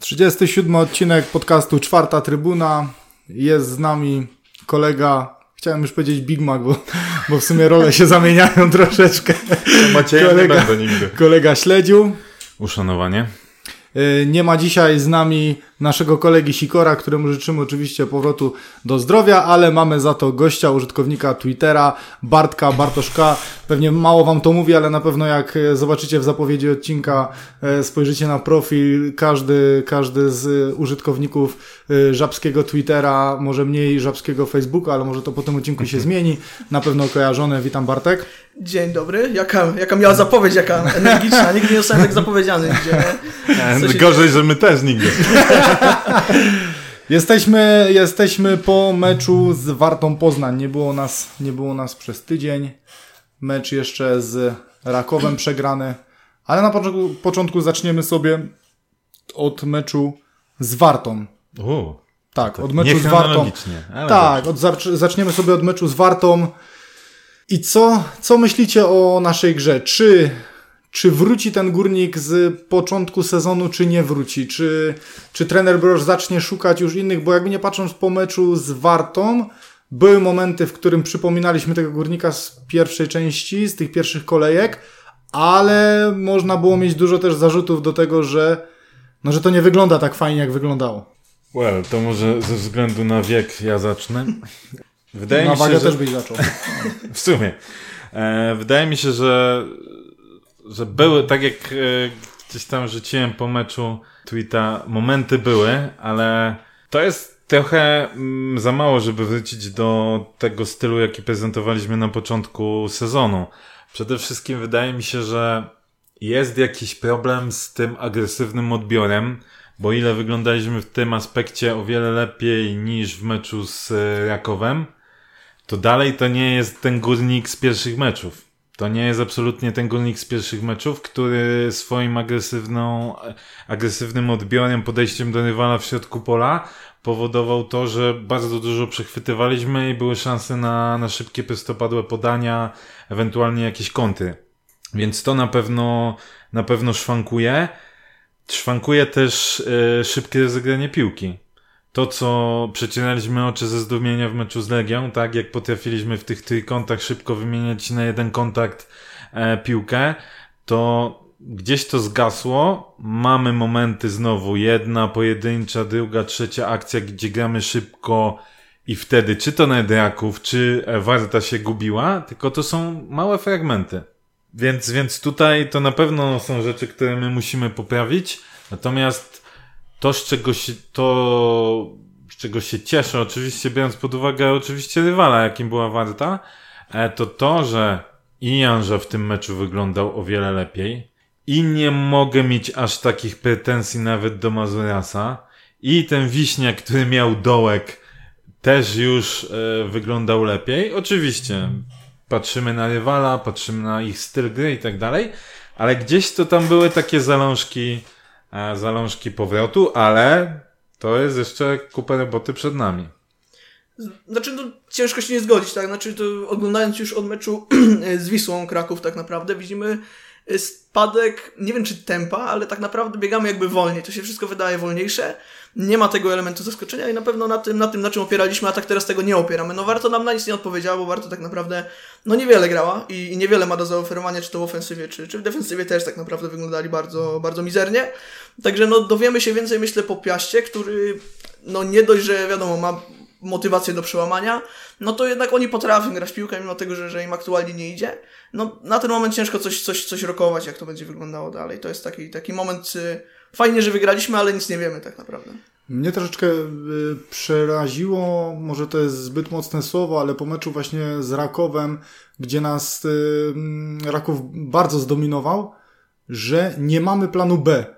Trzydziesty siódmy odcinek podcastu Czwarta Trybuna. Jest z nami kolega, chciałem już powiedzieć Big Mac, bo, bo w sumie role się zamieniają troszeczkę. Macie Kolega- nie będę nigdy. Kolega Śledził. Uszanowanie. Y, Nie ma dzisiaj z nami naszego kolegi Sikora, któremu życzymy oczywiście powrotu do zdrowia, ale mamy za to gościa, użytkownika Twittera, Bartka Bartoszka. Pewnie mało wam to mówi, ale na pewno jak e, zobaczycie w zapowiedzi odcinka, e, spojrzycie na profil, każdy, każdy z e, użytkowników żabskiego Twittera, może mniej żabskiego Facebooka, ale może to po tym odcinku się zmieni. Na pewno kojarzone. Witam Bartek. Dzień dobry. Jaka, jaka miała zapowiedź, jaka energiczna. Nigdy nie zostałem tak zapowiedziany się Gorzej, że my też nigdy. Jesteśmy, jesteśmy po meczu z Wartą Poznań. Nie było nas, nie było nas przez tydzień. Mecz jeszcze z Rakowem przegrany. Ale na początku, początku zaczniemy sobie od meczu z Wartą. U, Tak, od meczu z Wartą. Tak, od, zacz- zaczniemy sobie od meczu z Wartą. I co, co myślicie o naszej grze? Czy, czy wróci ten górnik z początku sezonu, czy nie wróci? Czy, czy trener Broż zacznie szukać już innych? Bo jakby nie patrząc po meczu z Wartą, były momenty, w którym przypominaliśmy tego górnika z pierwszej części, z tych pierwszych kolejek, ale można było mieć dużo też zarzutów do tego, że, no, że to nie wygląda tak fajnie, jak wyglądało. Well, to może ze względu na wiek ja zacznę. Wydaje Na mi się, wagę że... też byś zaczął. W sumie. E, wydaje mi się, że, że były, tak jak e, gdzieś tam rzuciłem po meczu tweeta, momenty były, ale to jest trochę mm, za mało, żeby wrócić do tego stylu, jaki prezentowaliśmy na początku sezonu. Przede wszystkim wydaje mi się, że jest jakiś problem z tym agresywnym odbiorem, bo ile wyglądaliśmy w tym aspekcie o wiele lepiej niż w meczu z Rakowem, to dalej to nie jest ten górnik z pierwszych meczów. To nie jest absolutnie ten górnik z pierwszych meczów, który swoim agresywną, agresywnym odbiorem, podejściem do rywala w środku pola powodował to, że bardzo dużo przechwytywaliśmy i były szanse na, na szybkie, prostopadłe podania, ewentualnie jakieś kąty. Więc to na pewno, na pewno szwankuje. Szwankuje też e, szybkie rozegranie piłki to, co przecinaliśmy oczy ze zdumienia w meczu z Legią, tak jak potrafiliśmy w tych trójkątach szybko wymieniać na jeden kontakt e, piłkę, to gdzieś to zgasło. Mamy momenty znowu, jedna pojedyncza, druga, trzecia akcja, gdzie gramy szybko i wtedy czy to Nedraków, czy e, Warta się gubiła, tylko to są małe fragmenty. Więc, więc tutaj to na pewno są rzeczy, które my musimy poprawić. Natomiast to, z czego się, to, z czego się cieszę, oczywiście biorąc pod uwagę oczywiście rywala, jakim była Warta, e, to to, że i Janża w tym meczu wyglądał o wiele lepiej i nie mogę mieć aż takich pretensji nawet do Mazurasa i ten Wiśniak, który miał dołek, też już e, wyglądał lepiej. Oczywiście patrzymy na rywala, patrzymy na ich styl gry i tak dalej, ale gdzieś to tam były takie zalążki zalążki powrotu, ale to jest jeszcze kupę roboty przed nami. Znaczy, no, ciężko się nie zgodzić, tak? Znaczy, to oglądając już od meczu z Wisłą Kraków tak naprawdę, widzimy spadek, nie wiem czy tempa, ale tak naprawdę biegamy jakby wolniej. To się wszystko wydaje wolniejsze. Nie ma tego elementu zaskoczenia i na pewno na tym, na tym, na czym opieraliśmy, a tak teraz tego nie opieramy. No warto nam na nic nie odpowiedziało, bo warto tak naprawdę, no niewiele grała i, i niewiele ma do zaoferowania, czy to w ofensywie, czy, czy w defensywie też tak naprawdę wyglądali bardzo, bardzo mizernie. Także no dowiemy się więcej, myślę, po Piaście, który no nie dość, że wiadomo, ma motywację do przełamania, no to jednak oni potrafią grać piłkę, mimo tego, że, że im aktualnie nie idzie. No na ten moment ciężko coś, coś, coś rokować, jak to będzie wyglądało dalej. To jest taki, taki moment, y, fajnie, że wygraliśmy, ale nic nie wiemy tak naprawdę. Mnie troszeczkę y, przeraziło, może to jest zbyt mocne słowo, ale po meczu właśnie z Rakowem, gdzie nas y, mm, Raków bardzo zdominował, że nie mamy planu B.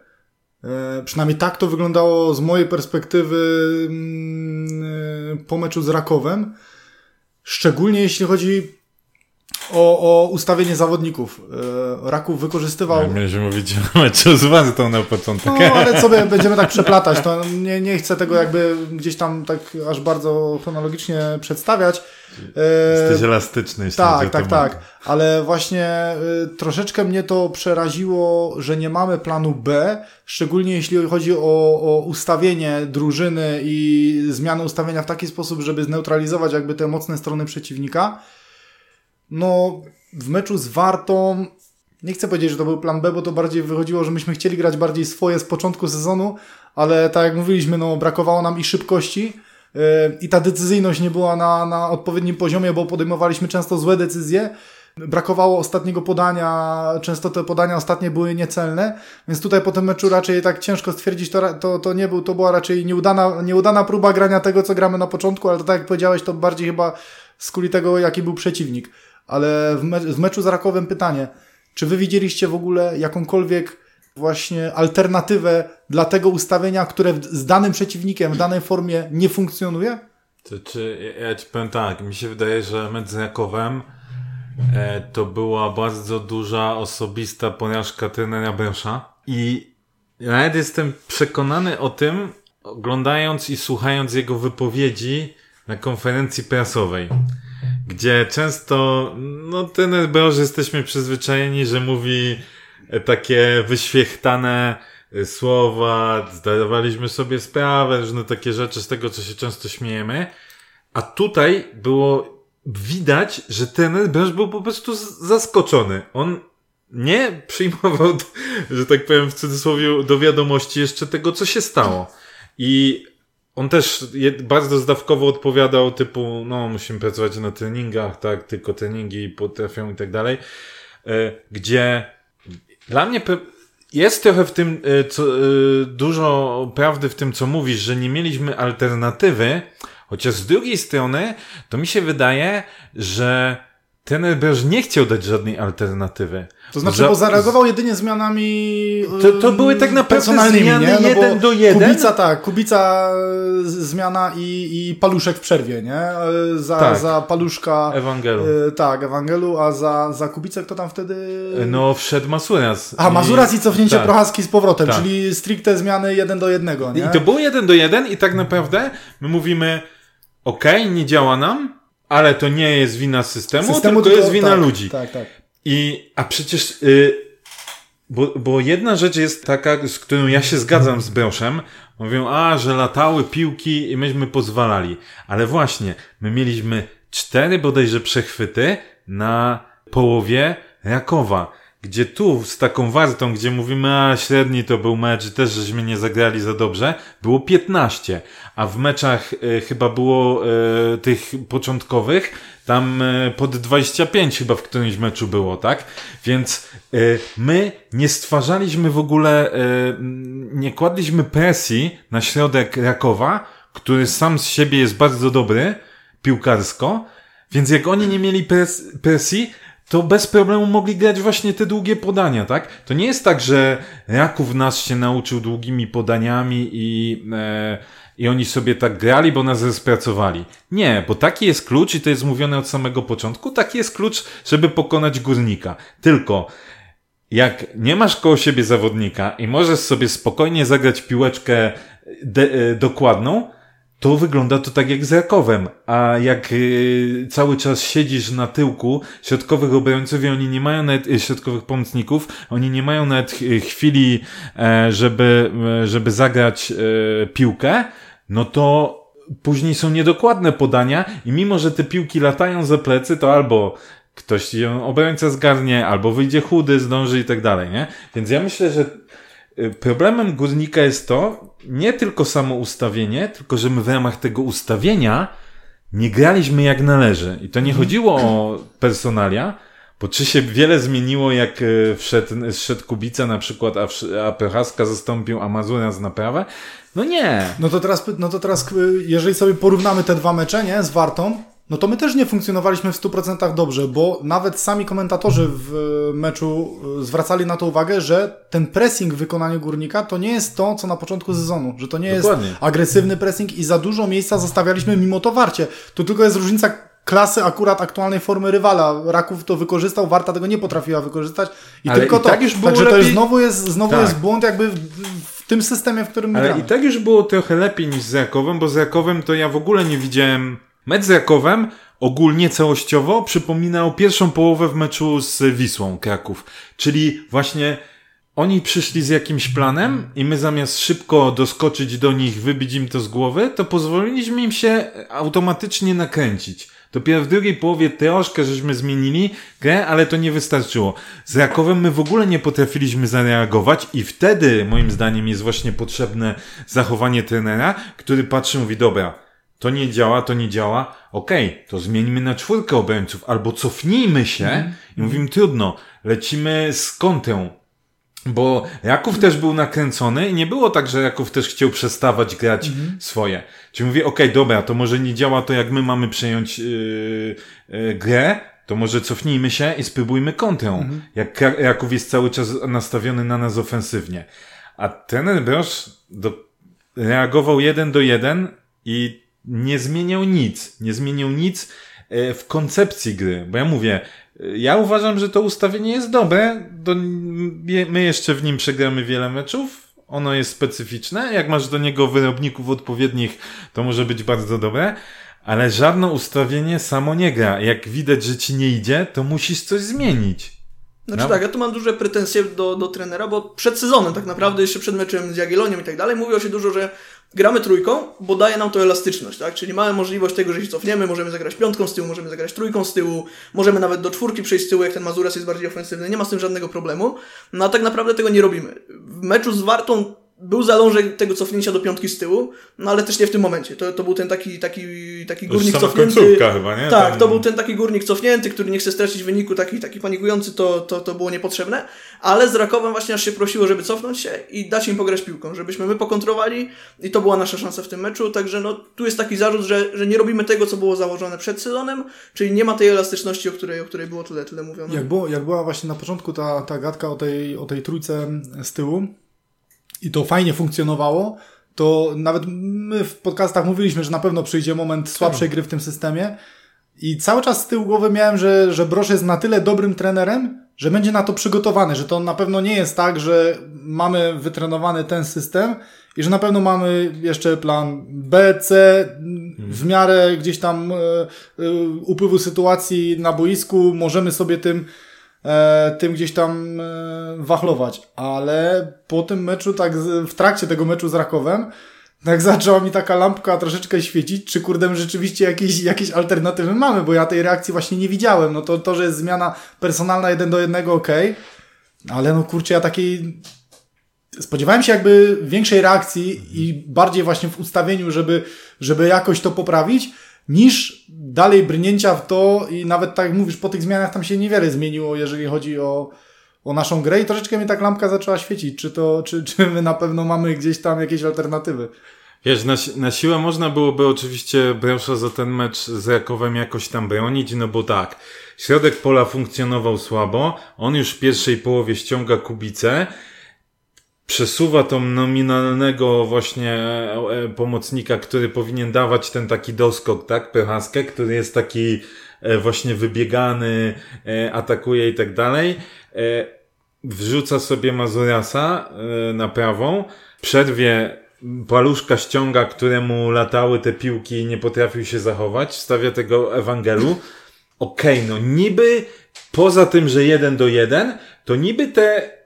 E, Przynajmniej tak to wyglądało z mojej perspektywy mm, y, po meczu z Rakowem. Szczególnie jeśli chodzi o, o ustawienie zawodników. E, Raków wykorzystywał. Ja mieliśmy mówić o meczu z Wartą na początek. No, ale sobie będziemy tak przeplatać, to nie, nie chcę tego jakby gdzieś tam tak aż bardzo chronologicznie przedstawiać, Jesteś elastyczny, jeśli tak, tak, temat. tak. Ale właśnie y, troszeczkę mnie to przeraziło, że nie mamy planu B, szczególnie jeśli chodzi o, o ustawienie drużyny i zmianę ustawienia w taki sposób, żeby zneutralizować jakby te mocne strony przeciwnika. No, w meczu z Wartą nie chcę powiedzieć, że to był plan B, bo to bardziej wychodziło, że myśmy chcieli grać bardziej swoje z początku sezonu, ale tak jak mówiliśmy, no brakowało nam i szybkości yy, i ta decyzyjność nie była na, na odpowiednim poziomie, bo podejmowaliśmy często złe decyzje. Brakowało ostatniego podania, często te podania ostatnie były niecelne, więc tutaj po tym meczu raczej tak ciężko stwierdzić, to, to, to nie był, to była raczej nieudana, nieudana próba grania tego, co gramy na początku, ale to tak jak powiedziałeś, to bardziej chyba z kuli tego, jaki był przeciwnik. Ale w, me w meczu z Rakowem pytanie, czy wy widzieliście w ogóle jakąkolwiek właśnie alternatywę dla tego ustawienia, które z danym przeciwnikiem w danej formie nie funkcjonuje? To, czy, ja ci powiem tak, mi się wydaje, że mecz z Rakowem e, to była bardzo duża osobista porażka trenera Brosza i nawet jestem przekonany o tym, oglądając i słuchając jego wypowiedzi na konferencji prasowej, gdzie często, no ten Brosz jesteśmy przyzwyczajeni, że mówi takie wyświechtane e, słowa, zdawaliśmy sobie sprawę, różne takie rzeczy z tego, co się często śmiejemy, a tutaj było widać, że ten Brosz był po prostu zaskoczony. On nie przyjmował, że tak powiem w cudzysłowie, do wiadomości jeszcze tego, co się stało. I on też bardzo zdawkowo odpowiadał, typu, no, musimy pracować na treningach, tak, tylko treningi potrafią i tak dalej, e, gdzie dla mnie jest trochę w tym, e, co, e, dużo prawdy w tym, co mówisz, że nie mieliśmy alternatywy, chociaż z drugiej strony, to mi się wydaje, że ten Broż nie chciał dać żadnej alternatywy. To znaczy, Za- bo zareagował jedynie zmianami To- to ym, były tak naprawdę zmiany nie? No jeden do jeden. Kubica, tak, Kubica zmiana i, i Paluszek w przerwie, nie? Za, Tak. za Paluszka, Ewangelu. y, tak, Ewangelu, a za, za Kubicę kto tam wtedy... No, wszedł Masuras. A, Mazuras i cofnięcie tak. Prochaski z powrotem, Tak. czyli stricte zmiany jeden do jednego, nie? I to było jeden do jeden i tak naprawdę my mówimy, okej, nie działa nam, ale to nie jest wina systemu, tylko, jest wina tak, ludzi. Tak, tak. I, a przecież, y, bo, bo jedna rzecz jest taka, z którą ja się zgadzam z Broszem. Mówią, a, że latały piłki i myśmy pozwalali. Ale właśnie, my mieliśmy cztery bodajże przechwyty na połowie Rakowa. Gdzie tu z taką wartą, gdzie mówimy, a średni to był mecz, też żeśmy nie zagrali za dobrze, było 15. A w meczach y, chyba było y, tych początkowych, tam y, pod 25 chyba w którymś meczu było, tak? Więc y, my nie stwarzaliśmy w ogóle, mm, nie kładliśmy presji na środek Rakowa, który sam z siebie jest bardzo dobry piłkarsko, więc jak oni nie mieli pres presji, to bez problemu mogli grać właśnie te długie podania, tak? To nie jest tak, że Raków nas się nauczył długimi podaniami i, e, i oni sobie tak grali, bo nas rozpracowali. Nie, bo taki jest klucz i to jest mówione od samego początku, taki jest klucz, żeby pokonać górnika. Tylko jak nie masz koło siebie zawodnika i możesz sobie spokojnie zagrać piłeczkę e, dokładną, to wygląda to tak jak z Rakowem. A jak y, cały czas siedzisz na tyłku środkowych obrońców oni nie mają nawet y, środkowych pomocników, oni nie mają nawet chwili, e, żeby, żeby zagrać piłkę, no to później są niedokładne podania i mimo, że te piłki latają za plecy, to albo ktoś ją obrońca zgarnie, albo wyjdzie chudy, zdąży i tak dalej, nie? Więc ja myślę, że y, problemem górnika jest to, nie tylko samo ustawienie, tylko że my w ramach tego ustawienia nie graliśmy jak należy. I to nie chodziło o personalia, bo czy się wiele zmieniło, jak y, wszedł, wszedł Kubica na przykład, a, a Prochaska zastąpił Amazura z naprawę? No nie. No to teraz, no to teraz, y, jeżeli sobie porównamy te dwa mecze, nie, z Wartą, no to my też nie funkcjonowaliśmy w 100% dobrze, bo nawet sami komentatorzy w y, meczu y, zwracali na to uwagę, że ten pressing w wykonaniu Górnika to nie jest to, co na początku sezonu, że to nie Dokładnie. jest agresywny pressing i za dużo miejsca zostawialiśmy mimo to Warcie. Tu tylko jest różnica klasy akurat aktualnej formy rywala. Raków to wykorzystał, Warta tego nie potrafiła wykorzystać i Ale tylko i to. tak już było Także to jest lepiej- znowu jest, znowu Tak. jest błąd jakby w, w tym systemie, w którym Ale gramy. i tak już było trochę lepiej niż z Rakowem, bo z Rakowem to ja w ogóle nie widziałem. Mecz z Rakowem, ogólnie całościowo przypominał pierwszą połowę w meczu z Wisłą Kraków. Czyli właśnie oni przyszli z jakimś planem i my zamiast szybko doskoczyć do nich, wybić im to z głowy, to pozwoliliśmy im się automatycznie nakręcić. Dopiero w drugiej połowie troszkę żeśmy zmienili grę, ale to nie wystarczyło. Z Rakowem my w ogóle nie potrafiliśmy zareagować i wtedy moim zdaniem jest właśnie potrzebne zachowanie trenera, który patrzy i mówi, dobra, to nie działa, to nie działa, okej, okay, to zmieńmy na czwórkę obrońców, albo cofnijmy się mm. i mówimy, trudno, lecimy z kątą, bo Raków też był nakręcony i nie było tak, że Raków też chciał przestawać grać mhm. swoje. Czyli mówię, okej, okay, dobra, to może nie działa to, jak my mamy przejąć yy, yy, grę, to może cofnijmy się i spróbujmy kontrą. Mhm. Jak Raków jest cały czas nastawiony na nas ofensywnie. A trener Brosz do, reagował jeden do jeden i nie zmieniał nic. Nie zmienił nic yy, w koncepcji gry. Bo ja mówię, ja uważam, że to ustawienie jest dobre. Do, my jeszcze w nim przegramy wiele meczów. Ono jest specyficzne. Jak masz do niego wyrobników odpowiednich, to może być bardzo dobre. Ale żadne ustawienie samo nie gra. Jak widać, że ci nie idzie, to musisz coś zmienić. Znaczy no. tak, ja tu mam duże pretensje do, do trenera, bo przed sezonem tak naprawdę, jeszcze przed meczem z Jagiellonią i tak dalej, mówiło się dużo, że gramy trójką, bo daje nam to elastyczność, tak? Czyli mamy możliwość tego, że się cofniemy, możemy zagrać piątką z tyłu, możemy zagrać trójką z tyłu, możemy nawet do czwórki przejść z tyłu, jak ten Mazuras jest bardziej ofensywny, nie ma z tym żadnego problemu. No a tak naprawdę tego nie robimy. W meczu z Wartą był zalążek tego cofnięcia do piątki z tyłu, no ale też nie w tym momencie. To, to był ten taki, taki, taki górnik cofnięty. Chyba, nie? Tak, to był ten taki górnik cofnięty, który nie chce stracić wyniku, taki, taki panikujący, to, to, to było niepotrzebne. Ale z Rakowem właśnie aż się prosiło, żeby cofnąć się i dać im pograć piłką, żebyśmy my pokontrowali i to była nasza szansa w tym meczu. Także no, tu jest taki zarzut, że, że nie robimy tego, co było założone przed sezonem, czyli nie ma tej elastyczności, o której, o której było tyle, tyle mówione. Jak, było, jak była właśnie na początku ta, ta gadka o tej, o tej trójce z tyłu, i to fajnie funkcjonowało, to nawet my w podcastach mówiliśmy, że na pewno przyjdzie moment słabszej gry w tym systemie. I cały czas z tyłu głowy miałem, że, że Brosz jest na tyle dobrym trenerem, że będzie na to przygotowany, że to na pewno nie jest tak, że mamy wytrenowany ten system i że na pewno mamy jeszcze plan B, C, w miarę gdzieś tam e, e, upływu sytuacji na boisku możemy sobie tym tym gdzieś tam e, wachlować. Ale po tym meczu, tak w trakcie tego meczu z Rakowem, tak zaczęła mi taka lampka troszeczkę świecić, czy kurde rzeczywiście jakieś, jakieś alternatywy mamy, bo ja tej reakcji właśnie nie widziałem. No to, to że jest zmiana personalna jeden do jednego, ok, ale no kurczę, ja takiej spodziewałem się jakby większej reakcji i bardziej właśnie w ustawieniu, żeby, żeby jakoś to poprawić, niż dalej brnięcia w to i nawet tak jak mówisz, po tych zmianach tam się niewiele zmieniło, jeżeli chodzi o, o naszą grę i troszeczkę mi tak lampka zaczęła świecić, czy to, czy, czy my na pewno mamy gdzieś tam jakieś alternatywy. Wiesz, na, na siłę można byłoby oczywiście Brosza za ten mecz z Rakowem jakoś tam bronić, no bo tak, środek pola funkcjonował słabo, on już w pierwszej połowie ściąga Kubicę, przesuwa tą nominalnego właśnie e, e, pomocnika, który powinien dawać ten taki doskok, tak, Prochaskę, który jest taki e, właśnie wybiegany, atakuje i tak dalej. Wrzuca sobie Mazurasa na prawą, przerwie paluszka ściąga, któremu latały te piłki i nie potrafił się zachować, stawia tego Ewangelu. Okej, okay, no niby poza tym, że jeden do jeden, to niby te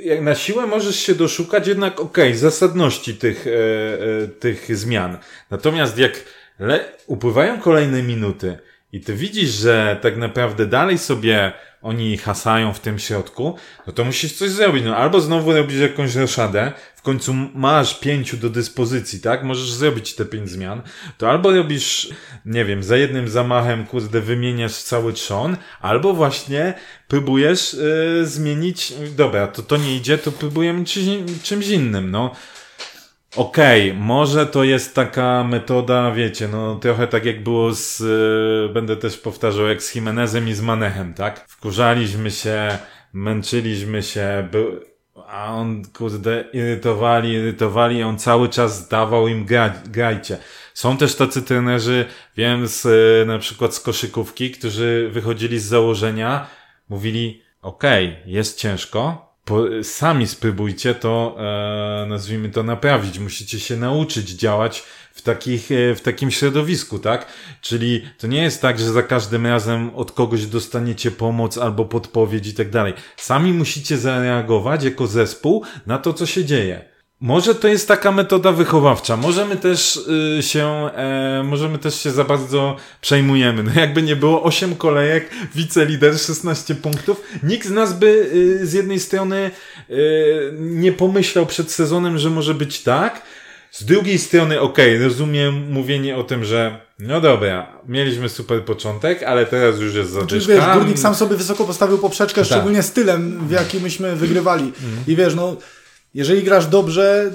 jak na siłę możesz się doszukać jednak, okej, okay, zasadności tych, e, e, tych zmian. Natomiast jak le- upływają kolejne minuty i ty widzisz, że tak naprawdę dalej sobie oni hasają w tym środku, no to musisz coś zrobić. No albo znowu robisz jakąś roszadę, w końcu masz pięciu do dyspozycji, tak? Możesz zrobić te pięć zmian. To albo robisz, nie wiem, za jednym zamachem, kurde, wymieniasz cały trzon, albo właśnie próbujesz yy, zmienić, dobra, to to nie idzie, to próbujemy czymś innym, no. Okej, okay, może to jest taka metoda, wiecie, no trochę tak jak było z, yy, będę też powtarzał, jak z Jimenezem i z Manechem, tak? Wkurzaliśmy się, męczyliśmy się, był, a on, kurde, irytowali, irytowali, on cały czas dawał im gra, grajcie. Są też tacy trenerzy, wiem, z, yy, na przykład z koszykówki, którzy wychodzili z założenia, mówili, okej, okay, jest ciężko, po, sami spróbujcie to, e, nazwijmy to, naprawić. Musicie się nauczyć działać w, takich, e, w takim środowisku, tak? Czyli to nie jest tak, że za każdym razem od kogoś dostaniecie pomoc albo podpowiedź i tak dalej. Sami musicie zareagować jako zespół na to, co się dzieje. Może to jest taka metoda wychowawcza. Możemy też y, się, e, możemy też się za bardzo przejmujemy. No jakby nie było 8 kolejek, wicelider 16 punktów. Nikt z nas by y, z jednej strony y, nie pomyślał przed sezonem, że może być tak. Z drugiej strony, okej, okay, rozumiem mówienie o tym, że no dobra, mieliśmy super początek, ale teraz już jest zadyszka. Znaczy, wiesz, Górnik sam sobie wysoko postawił poprzeczkę, tak. szczególnie stylem, w jakim myśmy wygrywali. Mhm. I wiesz, no jeżeli grasz dobrze,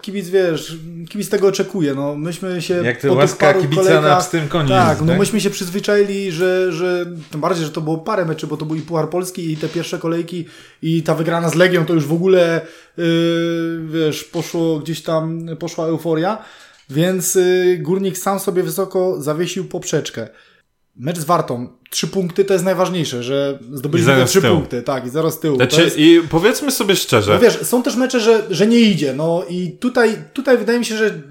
kibic, wiesz, kibic tego oczekuje. No, myśmy się Jak to łaska kibica na pstym koniu. Tak, no tak? myśmy się przyzwyczaili, że, że tym bardziej, że to było parę meczy, bo to był i Puchar Polski i te pierwsze kolejki i ta wygrana z Legią to już w ogóle, yy, wiesz, poszło gdzieś tam, poszła euforia. Więc yy, Górnik sam sobie wysoko zawiesił poprzeczkę. Mecz z Wartą, trzy punkty to jest najważniejsze, że zdobyliśmy trzy punkty, tak, i zaraz tyłu. Znaczy, jest... I powiedzmy sobie szczerze. No wiesz, są też mecze, że, że nie idzie, no i tutaj, tutaj wydaje mi się, że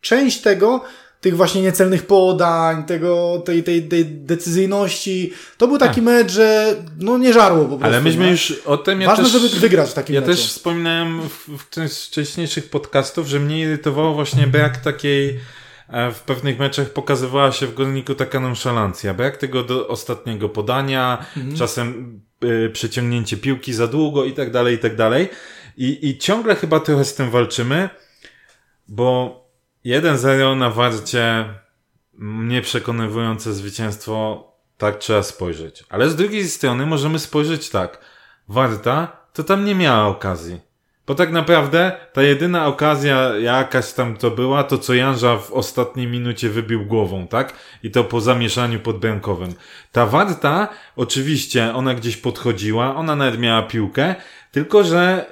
część tego, tych właśnie niecelnych podań, tego, tej, tej, tej decyzyjności, to był taki tak. mecz, że no nie żarło po prostu. Ale myśmy już o tym... Ja Ważne, też, żeby wygrać w takim Ja meczu. też wspominałem w, w wcześniejszych podcastów, że mnie irytowało właśnie brak takiej w pewnych meczach pokazywała się w górniku taka nonszalancja. Brak tego do ostatniego podania, mhm. czasem y, przeciągnięcie piłki za długo i tak dalej, i tak dalej. I, I ciągle chyba trochę z tym walczymy, bo 1-0 na warcie nieprzekonywujące zwycięstwo, tak trzeba spojrzeć. Ale z drugiej strony możemy spojrzeć tak. Warta to tam nie miała okazji. Bo tak naprawdę ta jedyna okazja jakaś tam to była, to co Janża w ostatniej minucie wybił głową, tak? I to po zamieszaniu podbramkowym. Ta Warta, oczywiście, ona gdzieś podchodziła, ona nawet miała piłkę, tylko że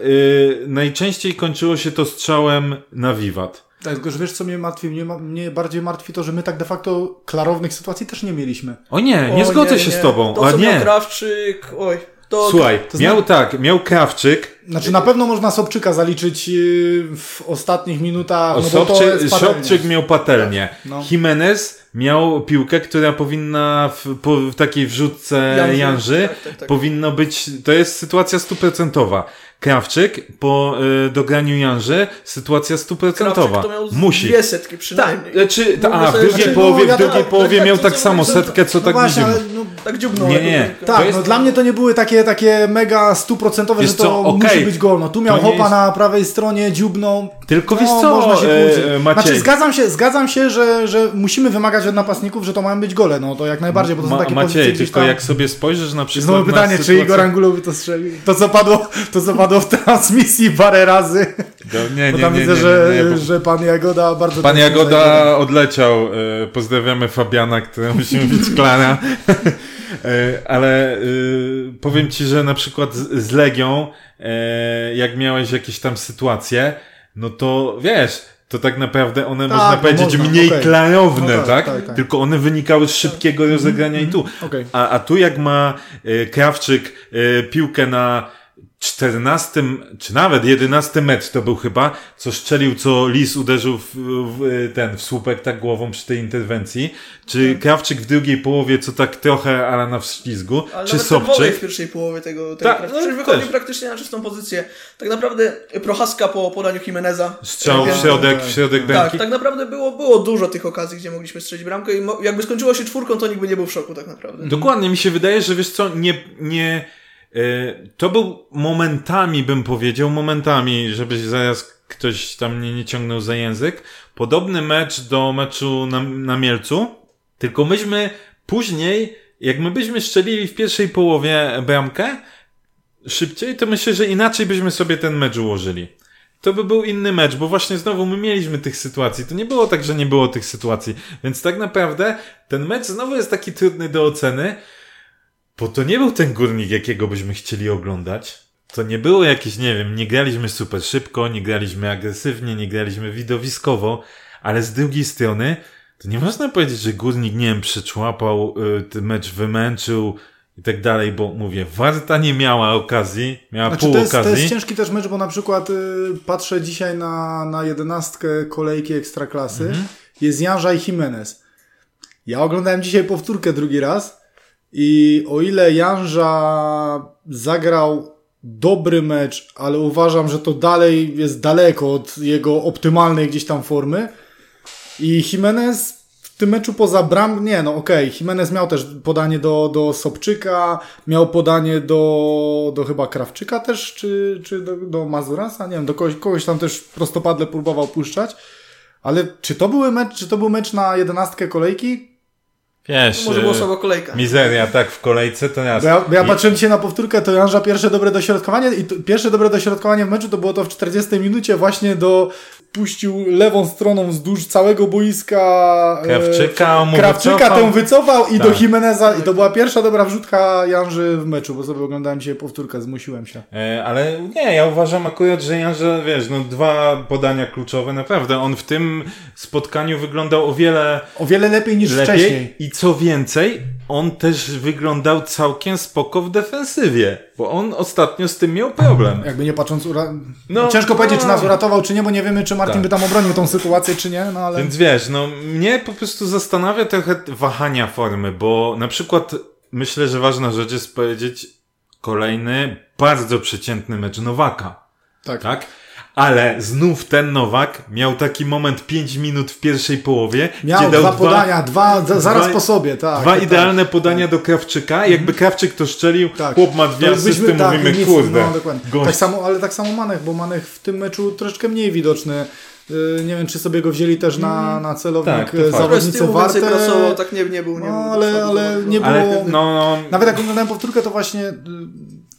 yy, najczęściej kończyło się to strzałem na wiwat. Tak, tylko że wiesz co mnie martwi? Mnie, mnie bardziej martwi to, że my tak de facto klarownych sytuacji też nie mieliśmy. O nie, nie o, zgodzę nie, się nie. z tobą. To, co nie. Krawczyk, oj. To, Słuchaj, to miał zna... tak, miał Krawczyk. Znaczy na pewno można Sobczyka zaliczyć y, w ostatnich minutach. O, no Sobczyk, Sobczyk miał patelnię. No. Jimenez miał piłkę, która powinna w, po, w takiej wrzutce Janży, Janży tak, tak, tak. powinno być, to jest sytuacja stuprocentowa. Krawczyk po y, dograniu Janży sytuacja stuprocentowa. Musi. Dwie setki przynajmniej. Tak, czy, ta, a w drugiej połowie, no, w drugiej połowie miał tak samo setkę, co no tak właśnie, ale, no, tak dziubnął. Nie, nie. Tak, jest... no dla mnie to nie były takie, takie mega stuprocentowe, że to co? Okay. musi być gol. No tu miał Hopa jest... na prawej stronie, dziubnął. Tylko no, wiesz co, można się e, Znaczy zgadzam się, zgadzam się, że, że musimy wymagać od napastników, że to mają być gole. No to jak najbardziej, bo to są takie Maciej, pozycje tylko jak sobie spojrzysz na przykład Znowu pytanie, czy. Igor Angulowy to strzelił? To co padło, to co padło w transmisji parę razy. Do, nie, bo tam nie, widzę, nie, że, nie, bo... że pan Jagoda bardzo... Pan Jagoda odleciał. E, pozdrawiamy Fabiana, który musi mówić Klara. E, ale powiem ci, że na przykład z Legią, e, jak miałeś jakieś tam sytuacje, no to wiesz, to tak naprawdę one, tak, można no powiedzieć, można, mniej okay. klarowne, no tak, tak? Tak, tak? Tylko one wynikały z szybkiego rozegrania mm, i tu. Mm, okay. A, a tu jak ma Krawczyk piłkę na 14, czy nawet 11 metr to był chyba, co szczelił, co Lis uderzył w, w, ten, w słupek tak głową przy tej interwencji. Czy tak. Krawczyk w drugiej połowie, co tak trochę ale na wślizgu, ale czy Sobczyk. w pierwszej połowie tego, tego tak, no, wychodził praktycznie na czystą pozycję. Tak naprawdę Prochaska po podaniu Jimeneza. Strzał w środek, w środek tak, bramki. Tak, tak naprawdę było, było dużo tych okazji, gdzie mogliśmy strzelić bramkę i jakby skończyło się czwórką, to nikt by nie był w szoku tak naprawdę. Dokładnie, mi się wydaje, że wiesz co, nie, nie, to był momentami, bym powiedział, momentami, żebyś zaraz ktoś tam mnie nie ciągnął za język, podobny mecz do meczu na, na Mielcu, tylko myśmy później, jak my byśmy strzelili w pierwszej połowie bramkę szybciej, to myślę, że inaczej byśmy sobie ten mecz ułożyli. To by był inny mecz, bo właśnie znowu my mieliśmy tych sytuacji. To nie było tak, że nie było tych sytuacji. Więc tak naprawdę ten mecz znowu jest taki trudny do oceny, bo to nie był ten górnik, jakiego byśmy chcieli oglądać. To nie było jakieś, nie wiem, nie graliśmy super szybko, nie graliśmy agresywnie, nie graliśmy widowiskowo, ale z drugiej strony, to nie można powiedzieć, że górnik, nie wiem, przyczłapał, y, ten mecz wymęczył i tak dalej, bo mówię, Warta nie miała okazji, miała Znaczy, pół to, jest, okazji. to jest ciężki też mecz, bo na przykład y, patrzę dzisiaj na, na jedenastkę kolejki Ekstraklasy. Mhm. Jest Janża i Jimenez. Ja oglądałem dzisiaj powtórkę drugi raz i o ile Janża zagrał dobry mecz, ale uważam, że to dalej jest daleko od jego optymalnej gdzieś tam formy. I Jimenez w tym meczu poza bram, nie no okej, Jimenez miał też podanie do, do Sobczyka, miał podanie do, do chyba Krawczyka też, czy, czy do, do Mazurasa, nie wiem, do kogoś, kogoś tam też prostopadle próbował puszczać, ale czy to były mecz, czy to był mecz na jedenastkę kolejki? Wiesz, Może była e, słaba kolejka. mizeria, tak, w kolejce to Bo jasne. ja, bo ja patrzyłem dzisiaj na powtórkę, to Janża pierwsze dobre dośrodkowanie i to, pierwsze dobre dośrodkowanie w meczu to było to w 40 minucie właśnie do puścił lewą stroną wzdłuż całego boiska e, Krawczyka, mu Krawczyka wycofał. tę wycofał i Tak. do Jimeneza i to była pierwsza dobra wrzutka Janży w meczu, bo sobie oglądałem dzisiaj powtórkę, zmusiłem się. E, Ale nie, ja uważam akurat, że Janże, wiesz, no dwa podania kluczowe, naprawdę. On w tym spotkaniu wyglądał o wiele O wiele lepiej niż lepiej wcześniej. i co więcej, on też wyglądał całkiem spoko w defensywie, bo on ostatnio z tym miał problem. Jakby nie patrząc, ura... No, ciężko powiedzieć, czy nas no. uratował, czy nie, bo nie wiemy, czy Martin Tak. by tam obronił tą sytuację, czy nie, no ale... Więc wiesz, no mnie po prostu zastanawia trochę wahania formy, bo na przykład myślę, że ważna rzecz jest powiedzieć kolejny bardzo przeciętny mecz Nowaka. tak. tak? Ale znów ten Nowak miał taki moment 5 minut w pierwszej połowie, Miał gdzie dał dwa dwa, podania, dwa, za- zaraz dwa- po sobie, tak. dwa tak. idealne podania do Krawczyka. Jakby Krawczyk to szczelił, Tak. chłop ma dwie asysty, tak, mówimy, nic, kurde. No. Tak samo, ale tak samo Manech, bo Manech w tym meczu troszeczkę mniej widoczny. Yy, Nie wiem, czy sobie go wzięli też na, na celownik Tak, z zawodnicy warte. tak nie, nie był. Nie No, był ale, do ale nie było... Ale no, no, Nawet jak oglądałem powtórkę, to właśnie y,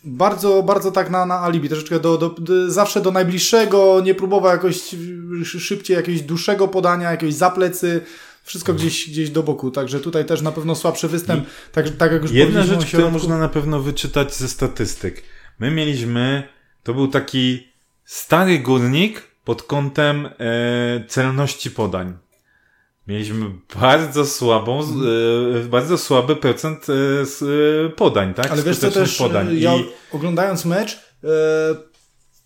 bardzo, bardzo tak na, na alibi, troszeczkę do, do, do, zawsze do najbliższego, nie próbował jakoś szybciej jakiegoś dłuższego podania, jakiegoś zaplecy, wszystko gdzieś, gdzieś do boku, także tutaj też na pewno słabszy występ, tak, tak jak już Jedna rzecz, którą można na pewno wyczytać ze statystyk. My mieliśmy, to był taki stary górnik pod kątem e, celności podań. Mieliśmy bardzo słabą, e, bardzo słaby procent z, e, podań, tak? Ale wiesz co też, podań. y, ja I oglądając mecz yy,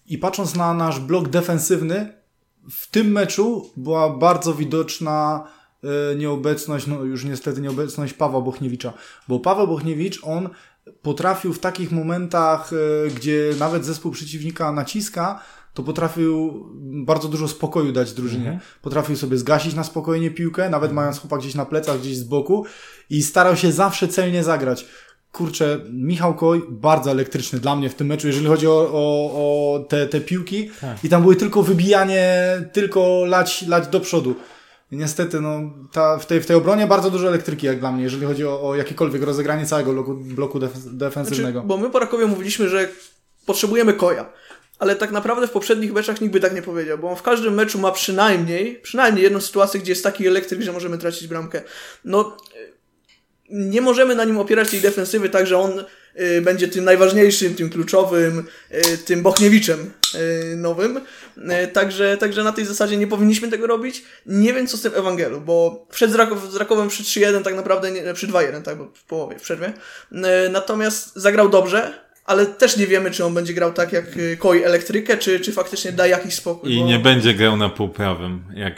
i patrząc na nasz blok defensywny, w tym meczu była bardzo widoczna y, nieobecność, no już niestety nieobecność Pawła Bochniewicza, bo Paweł Bochniewicz, on potrafił w takich momentach, y, gdzie nawet zespół przeciwnika naciska, to potrafił bardzo dużo spokoju dać drużynie. Mhm. Potrafił sobie zgasić na spokojnie piłkę, nawet mając chłopak gdzieś na plecach, gdzieś z boku i starał się zawsze celnie zagrać. Kurczę, Michał Koj bardzo elektryczny dla mnie w tym meczu, jeżeli chodzi o, o, o te, te piłki. Tak. I tam były tylko wybijanie, tylko lać, lać do przodu. Niestety, no, ta, w, tej, w tej obronie bardzo dużo elektryki, jak dla mnie, jeżeli chodzi o, o jakiekolwiek rozegranie całego bloku, bloku def, defensywnego. Znaczy, bo my po Rakowie mówiliśmy, że potrzebujemy koja. Ale tak naprawdę w poprzednich meczach nikt by tak nie powiedział, bo on w każdym meczu ma przynajmniej, przynajmniej jedną sytuację, gdzie jest taki elektryk, że możemy tracić bramkę. No, nie możemy na nim opierać tej defensywy tak, że on y, będzie tym najważniejszym, tym kluczowym, y, tym Bochniewiczem y, nowym. Także, także na tej zasadzie nie powinniśmy tego robić. Nie wiem co z tym Ewangelu, bo wszedł z, Rakow, z Rakowem przy 3-1 tak naprawdę, nie, przy 2-1, tak, bo w połowie, w przerwie. Natomiast zagrał dobrze, ale też nie wiemy, czy on będzie grał tak jak y, Koi elektrykę, czy, czy faktycznie da jakiś spokój. I bo, nie będzie grał na półprawym, jak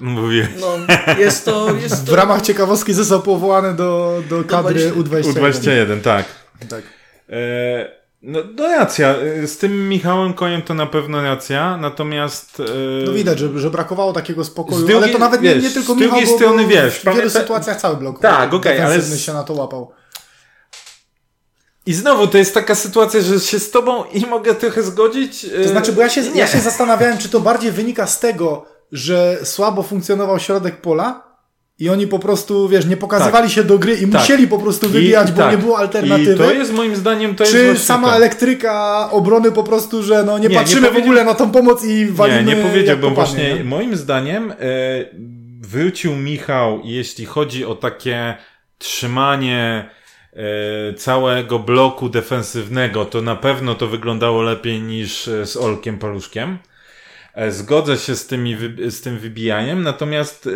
mówię. No, jest to... Jest to W ramach ciekawostki został powołany do, do kadry U21. U21, tak. Tak. E, no, no racja, e, z tym Michałem Koniem to na pewno racja, natomiast... E, No widać, że, że brakowało takiego spokoju, Z drugiej- ale to nawet nie, wiesz, nie tylko z drugiej Michał, strony, bo wiesz, w wielu pamięta- sytuacjach cały blok Tak, okej, ale z- się na to łapał. I znowu to jest taka sytuacja, że się z tobą i mogę trochę zgodzić. e, To znaczy, bo ja się, ja się zastanawiałem, czy to bardziej wynika z tego, że słabo funkcjonował środek pola i oni po prostu, wiesz, nie pokazywali się do gry i Tak. musieli po prostu wybijać, I- bo tak. nie było alternatywy. I to jest moim zdaniem, to jest czy właśnie sama to. elektryka obrony po prostu, że no nie, Nie, nie patrzymy w powiedział- ogóle na tą pomoc i walimy Nie, nie powiedziałbym właśnie. nie? Moim zdaniem e, wrócił Michał, jeśli chodzi o takie trzymanie całego bloku defensywnego, to na pewno to wyglądało lepiej niż e, z Olkiem Paluszkiem. E, zgodzę się z, tymi, z tym wybijaniem, natomiast e,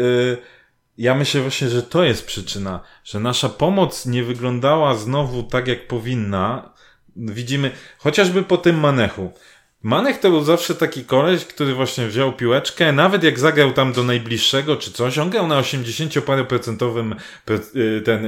ja myślę właśnie, że to jest przyczyna, że nasza pomoc nie wyglądała znowu tak, jak powinna. Widzimy, chociażby po tym Manechu. Manech to był zawsze taki koleś, który właśnie wziął piłeczkę, nawet jak zagrał tam do najbliższego czy coś, on grał na 80 parę procentowym, y, ten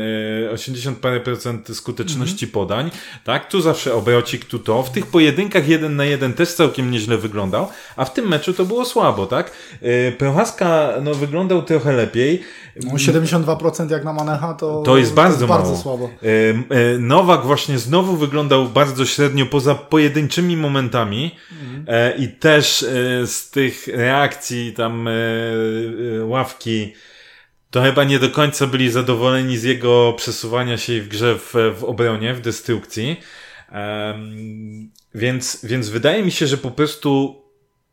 80 y, parę procent skuteczności podań, tak? Tu zawsze obrocik, tu to. W tych pojedynkach jeden na jeden też całkiem nieźle wyglądał, a w tym meczu to było słabo, tak? Y, Prochaska, no, wyglądał trochę lepiej. No, 72% jak na Manecha to, to jest bardzo, to jest bardzo słabo. Nowak właśnie znowu wyglądał bardzo średnio poza pojedynczymi momentami. E, I też e, z tych reakcji tam e, ławki to chyba nie do końca byli zadowoleni z jego przesuwania się w grze w, w obronie, w destrukcji. Więc, więc wydaje mi się, że po prostu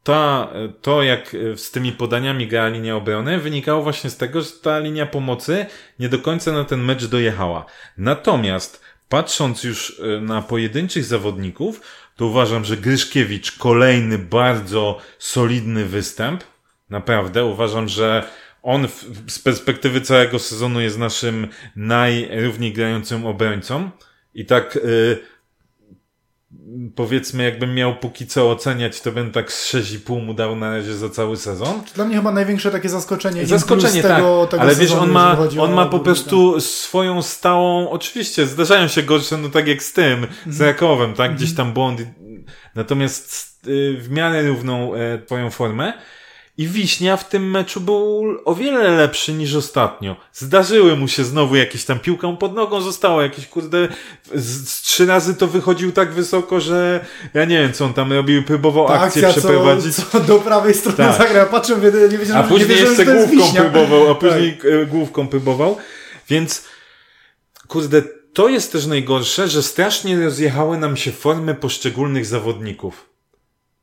ta, to, jak z tymi podaniami grała linia obrony, wynikało właśnie z tego, że ta linia pomocy nie do końca na ten mecz dojechała. Natomiast patrząc już na pojedynczych zawodników, to uważam, że Gryszkiewicz kolejny bardzo solidny występ. Naprawdę uważam, że on w, z perspektywy całego sezonu jest naszym najrówniej grającym obrońcą. I tak y, powiedzmy, jakbym miał póki co oceniać, to bym tak z 6,5 mu dał na razie za cały sezon. Dla mnie chyba największe takie zaskoczenie. Zaskoczenie, tak. Tego, tego ale wiesz, on ma, on ma po prostu swoją stałą, oczywiście zdarzają się gorsze, no tak jak z tym, mm. z mhm. Rakowem, tak? Gdzieś tam błąd. Natomiast y, w miarę równą e, twoją formę. I Wiśnia w tym meczu był o wiele lepszy niż ostatnio. Zdarzyły mu się znowu jakieś tam piłką pod nogą, zostało jakieś kurde, z, z trzy razy to wychodził tak wysoko, że ja nie wiem co on tam robił, próbował Ta akcję akcja, przeprowadzić. Co, co do prawej strony tak. zagrał, patrzę, nie wiedziałem, A później nie jeszcze główką próbował, a później tak. Główką próbował, więc kurde, to jest też najgorsze, że strasznie rozjechały nam się formy poszczególnych zawodników.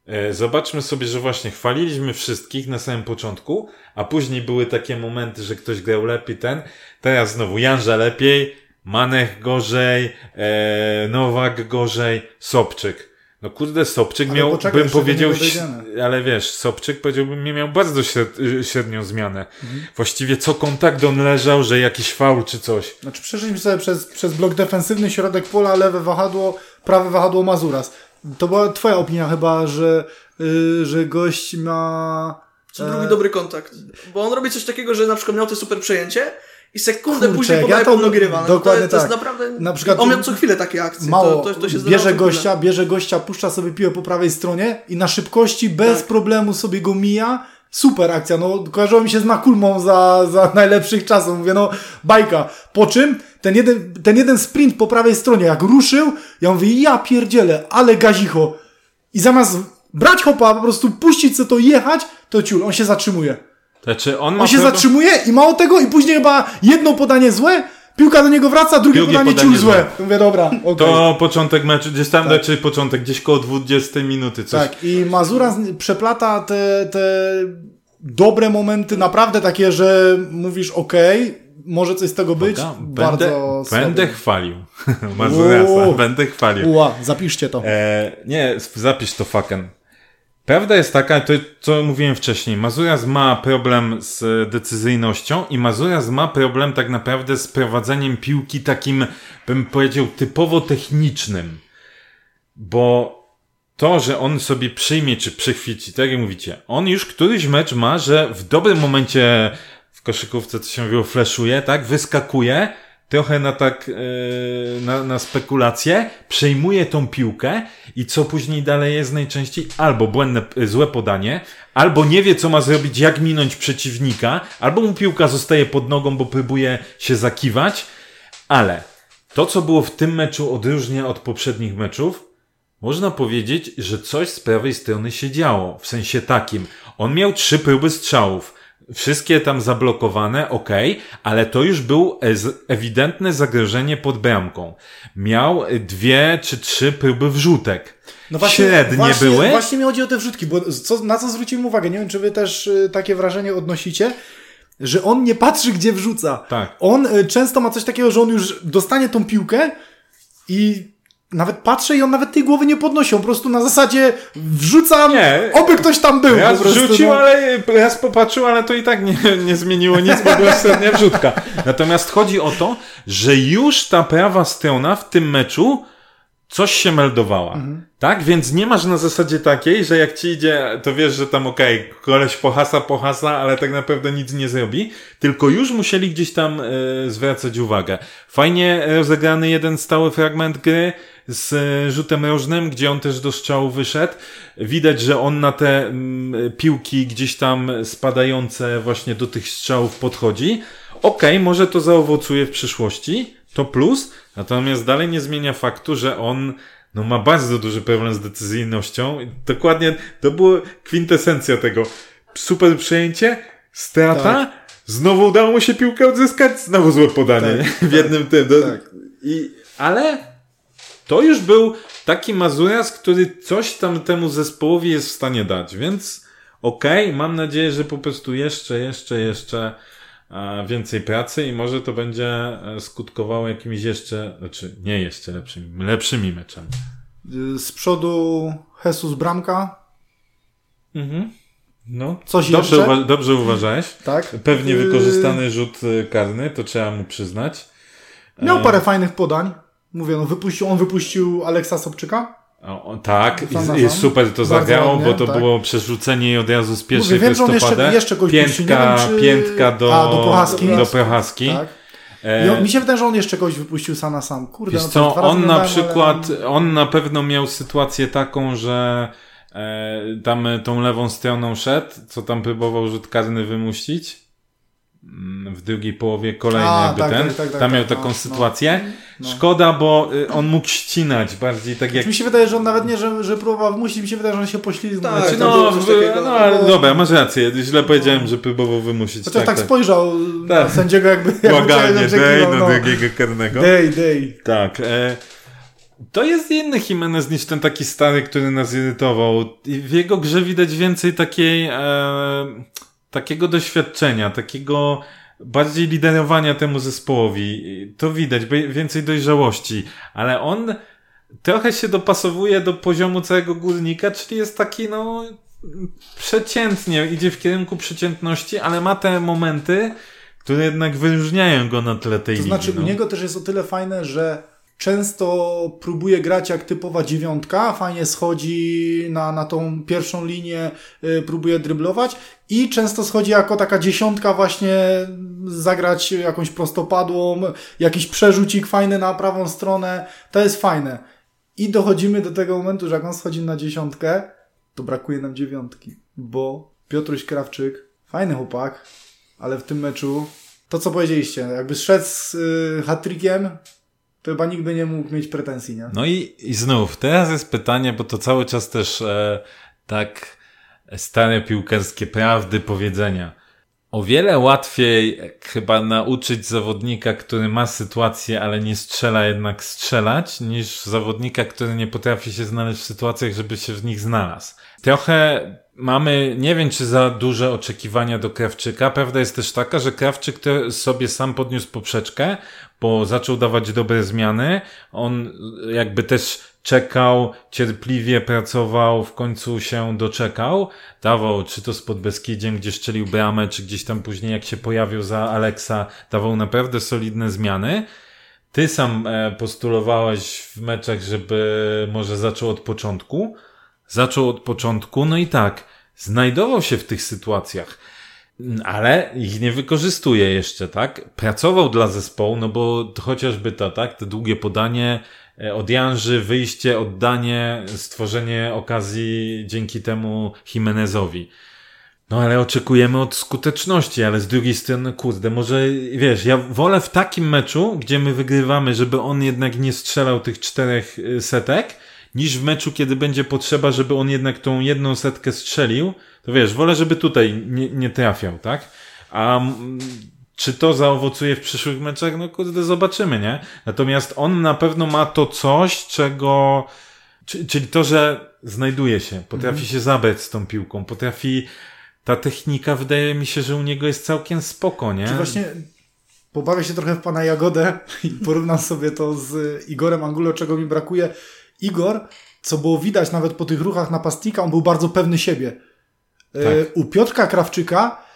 E, zobaczmy sobie, że właśnie chwaliliśmy wszystkich na samym początku, a później były takie momenty, że ktoś grał lepiej ten. Teraz znowu Janża lepiej, Manech gorzej, e, Nowak gorzej, Sobczyk. No kurde, Sobczyk ale miał, poczekaj, bym powiedział, ale wiesz, Sobczyk powiedziałbym, nie miał bardzo śred, średnią zmianę. Mhm. Właściwie co kontakt on leżał, że jakiś faul czy coś. Znaczy przeszliśmy sobie przez, przez blok defensywny, środek pola, lewe wahadło, prawe wahadło Mazuras. To była twoja opinia chyba, że, yy, że gość ma... Co drugi e... dobry kontakt. Bo on robi coś takiego, że na przykład miał to super przejęcie i sekundę Kurczę, później podaje ja to, No dokładnie to, to tak. jest naprawdę... Na przykład, on miał co chwilę takie akcje. Mało, to, to, to się bierze gościa, bierze gościa, puszcza sobie piłę po prawej stronie i na szybkości bez tak. problemu sobie go mija Super akcja, no kojarzyło mi się z Makulmą za, za najlepszych czasów. Mówię, no bajka. Po czym ten jeden, ten jeden sprint po prawej stronie, jak ruszył, ja mówię, ja pierdzielę, ale gazicho. I zamiast brać hopa, po prostu puścić co to jechać, to ciul, on się zatrzymuje. Znaczy on, on się zatrzymuje i mało tego i później chyba jedno podanie złe, piłka do niego wraca, drugie, drugie podanie, podanie ciul złe. Mówię, dobra. To początek meczu, gdzieś tam, tak. znaczy początek, gdzieś koło 20 minuty. Coś. Tak, i Mazura przeplata te, te dobre momenty, naprawdę takie, że mówisz, okej, może coś z tego być. Boga, bardzo będę, będę chwalił. Mazurasa, będę chwalił. Ua, zapiszcie to. E, nie, zapisz to fucking. Prawda jest taka, to co mówiłem wcześniej, Mazuras ma problem z decyzyjnością i Mazuras ma problem tak naprawdę z prowadzeniem piłki takim, bym powiedział, typowo technicznym. Bo to, że on sobie przyjmie czy przychwyci, tak jak mówicie, on już któryś mecz ma, że w dobrym momencie w koszykówce, co się mówiło, fleszuje, tak, wyskakuje, trochę na tak, yy, na, na spekulację, przejmuje tą piłkę i co później dalej jest najczęściej albo błędne, złe podanie, albo nie wie, co ma zrobić, jak minąć przeciwnika, albo mu piłka zostaje pod nogą, bo próbuje się zakiwać, ale to, co było w tym meczu odróżnia od poprzednich meczów, można powiedzieć, że coś z prawej strony się działo. W sensie takim. On miał trzy próby strzałów. Wszystkie tam zablokowane, ok, ale to już był ewidentne zagrożenie pod bramką. Miał dwie czy trzy próby wrzutek. No właśnie, Średnie właśnie, były. Właśnie mi chodzi o te wrzutki, bo co, na co zwróciłem uwagę, nie wiem, czy wy też y, takie wrażenie odnosicie, że on nie patrzy, gdzie wrzuca. Tak. On y, często ma coś takiego, że on już dostanie tą piłkę i nawet patrzę i on nawet tej głowy nie podnosi, on po prostu na zasadzie wrzucam, Nie. oby ktoś tam był. Prostu, wrzucił, no. ale raz popatrzył, ale to i tak nie, nie zmieniło nic, bo była średnia wrzutka. Natomiast chodzi o to, że już ta prawa strona w tym meczu coś się meldowała. Mhm. Tak? Więc nie masz na zasadzie takiej, że jak ci idzie, to wiesz, że tam okej, koleś pohasa, pohasa, ale tak naprawdę nic nie zrobi. Tylko już musieli gdzieś tam e, zwracać uwagę. Fajnie rozegrany jeden stały fragment gry z rzutem rożnym, gdzie on też do strzału wyszedł. Widać, że on na te mm, piłki gdzieś tam spadające właśnie do tych strzałów podchodzi. Okej, może to zaowocuje w przyszłości, to plus, natomiast dalej nie zmienia faktu, że on no, ma bardzo duży problem z decyzyjnością. Dokładnie to była kwintesencja tego. Super przejęcie, strata, Tak. znowu udało mu się piłkę odzyskać, znowu złe podanie Tak, w jednym tym. Do, tak. i, ale to już był taki Mazuras, który coś tam temu zespołowi jest w stanie dać, więc okej, mam nadzieję, że po prostu jeszcze, jeszcze, jeszcze e, więcej pracy i może to będzie e, skutkowało jakimiś jeszcze, znaczy nie jeszcze lepszymi, lepszymi meczami. Z przodu Jesus Bramka, Mhm. No. Coś dobrze, jeszcze? uwa- dobrze uważałeś. tak? Pewnie Y, wykorzystany rzut y, karny, to trzeba mu przyznać. Miał E, parę fajnych podań. Mówię, no wypuścił, on wypuścił Aleksa Sobczyka. O, tak, i, i super to zagrało, bo to tak. było przerzucenie od razu z pierwszej Mówię, wiem, jeszcze, jeszcze piętka, wiem, czy... piętka do, A, do Prochaski. do Prochaski. Tak. E, on, mi się wydaje, że on jeszcze kogoś wypuścił sam na sam. Kurde, Wiesz no co, on na przykład, Ale... on na pewno miał sytuację taką, że e, tam e, tą lewą stroną szedł, co tam próbował rzut karny wymusić. Mm, W drugiej połowie kolejny A, jakby tak, ten. tak, tak, tak, tam miał tak, taką no, sytuację. no. Szkoda, bo y, on mógł ścinać bardziej tak jak Mi się wydaje, że on nawet nie, że, że próbował wymusić, mi się wydaje, że on się poślizgnął. Tak, Znaczy, no, w- takiego. no ale No. dobra, masz rację. Źle powiedziałem, że próbował wymusić. Chociaż tak, spojrzał na Tak. sędziego jakby... jakby Błaganie, oczekiwał, dej do no. drugiego karnego. Dej, dej. Tak. E, to jest inny Jimenez niż ten taki stary, który nas irytował. I w jego grze widać więcej takiej, e, takiego doświadczenia, takiego bardziej liderowania temu zespołowi. To widać, więcej dojrzałości. Ale on trochę się dopasowuje do poziomu całego górnika, czyli jest taki, no, przeciętnie, idzie w kierunku przeciętności, ale ma te momenty, które jednak wyróżniają go na tle tej To ligi. znaczy no. u niego też jest o tyle fajne, że często próbuje grać jak typowa dziewiątka, fajnie schodzi na, na tą pierwszą linię, y, próbuje dryblować i często schodzi jako taka dziesiątka właśnie zagrać jakąś prostopadłą, jakiś przerzucik fajny na prawą stronę, to jest fajne. I dochodzimy do tego momentu, że jak on schodzi na dziesiątkę, to brakuje nam dziewiątki, bo Piotruś Krawczyk, fajny chłopak, ale w tym meczu to co powiedzieliście, jakby szedł z y, hat-trickiem, to chyba nikt by nie mógł mieć pretensji, nie? No i, i znów, teraz jest pytanie, bo to cały czas też e, tak stare piłkarskie prawdy, powiedzenia. O wiele łatwiej chyba nauczyć zawodnika, który ma sytuację, ale nie strzela jednak strzelać, niż zawodnika, który nie potrafi się znaleźć w sytuacjach, żeby się w nich znalazł. Trochę mamy, nie wiem czy za duże oczekiwania do Krawczyka. Prawda jest też taka, że Krawczyk sobie sam podniósł poprzeczkę, bo zaczął dawać dobre zmiany. On jakby też czekał, cierpliwie pracował, w końcu się doczekał. Dawał, czy to z Podbeskidziem, gdzie szczelił bramę, czy gdzieś tam później jak się pojawił za Aleksa, dawał naprawdę solidne zmiany. Ty sam e, postulowałeś w meczach, żeby może zaczął od początku. Zaczął od początku, no i tak, znajdował się w tych sytuacjach, ale ich nie wykorzystuje jeszcze, tak? Pracował dla zespołu, no bo chociażby to, tak? To długie podanie e, od Janży, wyjście, oddanie, stworzenie okazji dzięki temu Jimenezowi. No ale oczekujemy od skuteczności, ale z drugiej strony, kurde, może, wiesz, ja wolę w takim meczu, gdzie my wygrywamy, żeby on jednak nie strzelał tych czterech y, setek, niż w meczu, kiedy będzie potrzeba, żeby on jednak tą jedną setkę strzelił, to wiesz, wolę, żeby tutaj nie, nie trafiał, tak? A mm, czy to zaowocuje w przyszłych meczach? No kurde, zobaczymy, nie? Natomiast on na pewno ma to coś, czego, czy- czyli to, że znajduje się, potrafi się zabrać z tą piłką, potrafi, ta technika wydaje mi się, że u niego jest całkiem spoko, nie? Czy właśnie pobawię się trochę w pana Jagodę i porównam sobie to z Igorem Angulo, czego mi brakuje. Igor, co było widać nawet po tych ruchach napastnika, on był bardzo pewny siebie. E, Tak. U Piotrka Krawczyka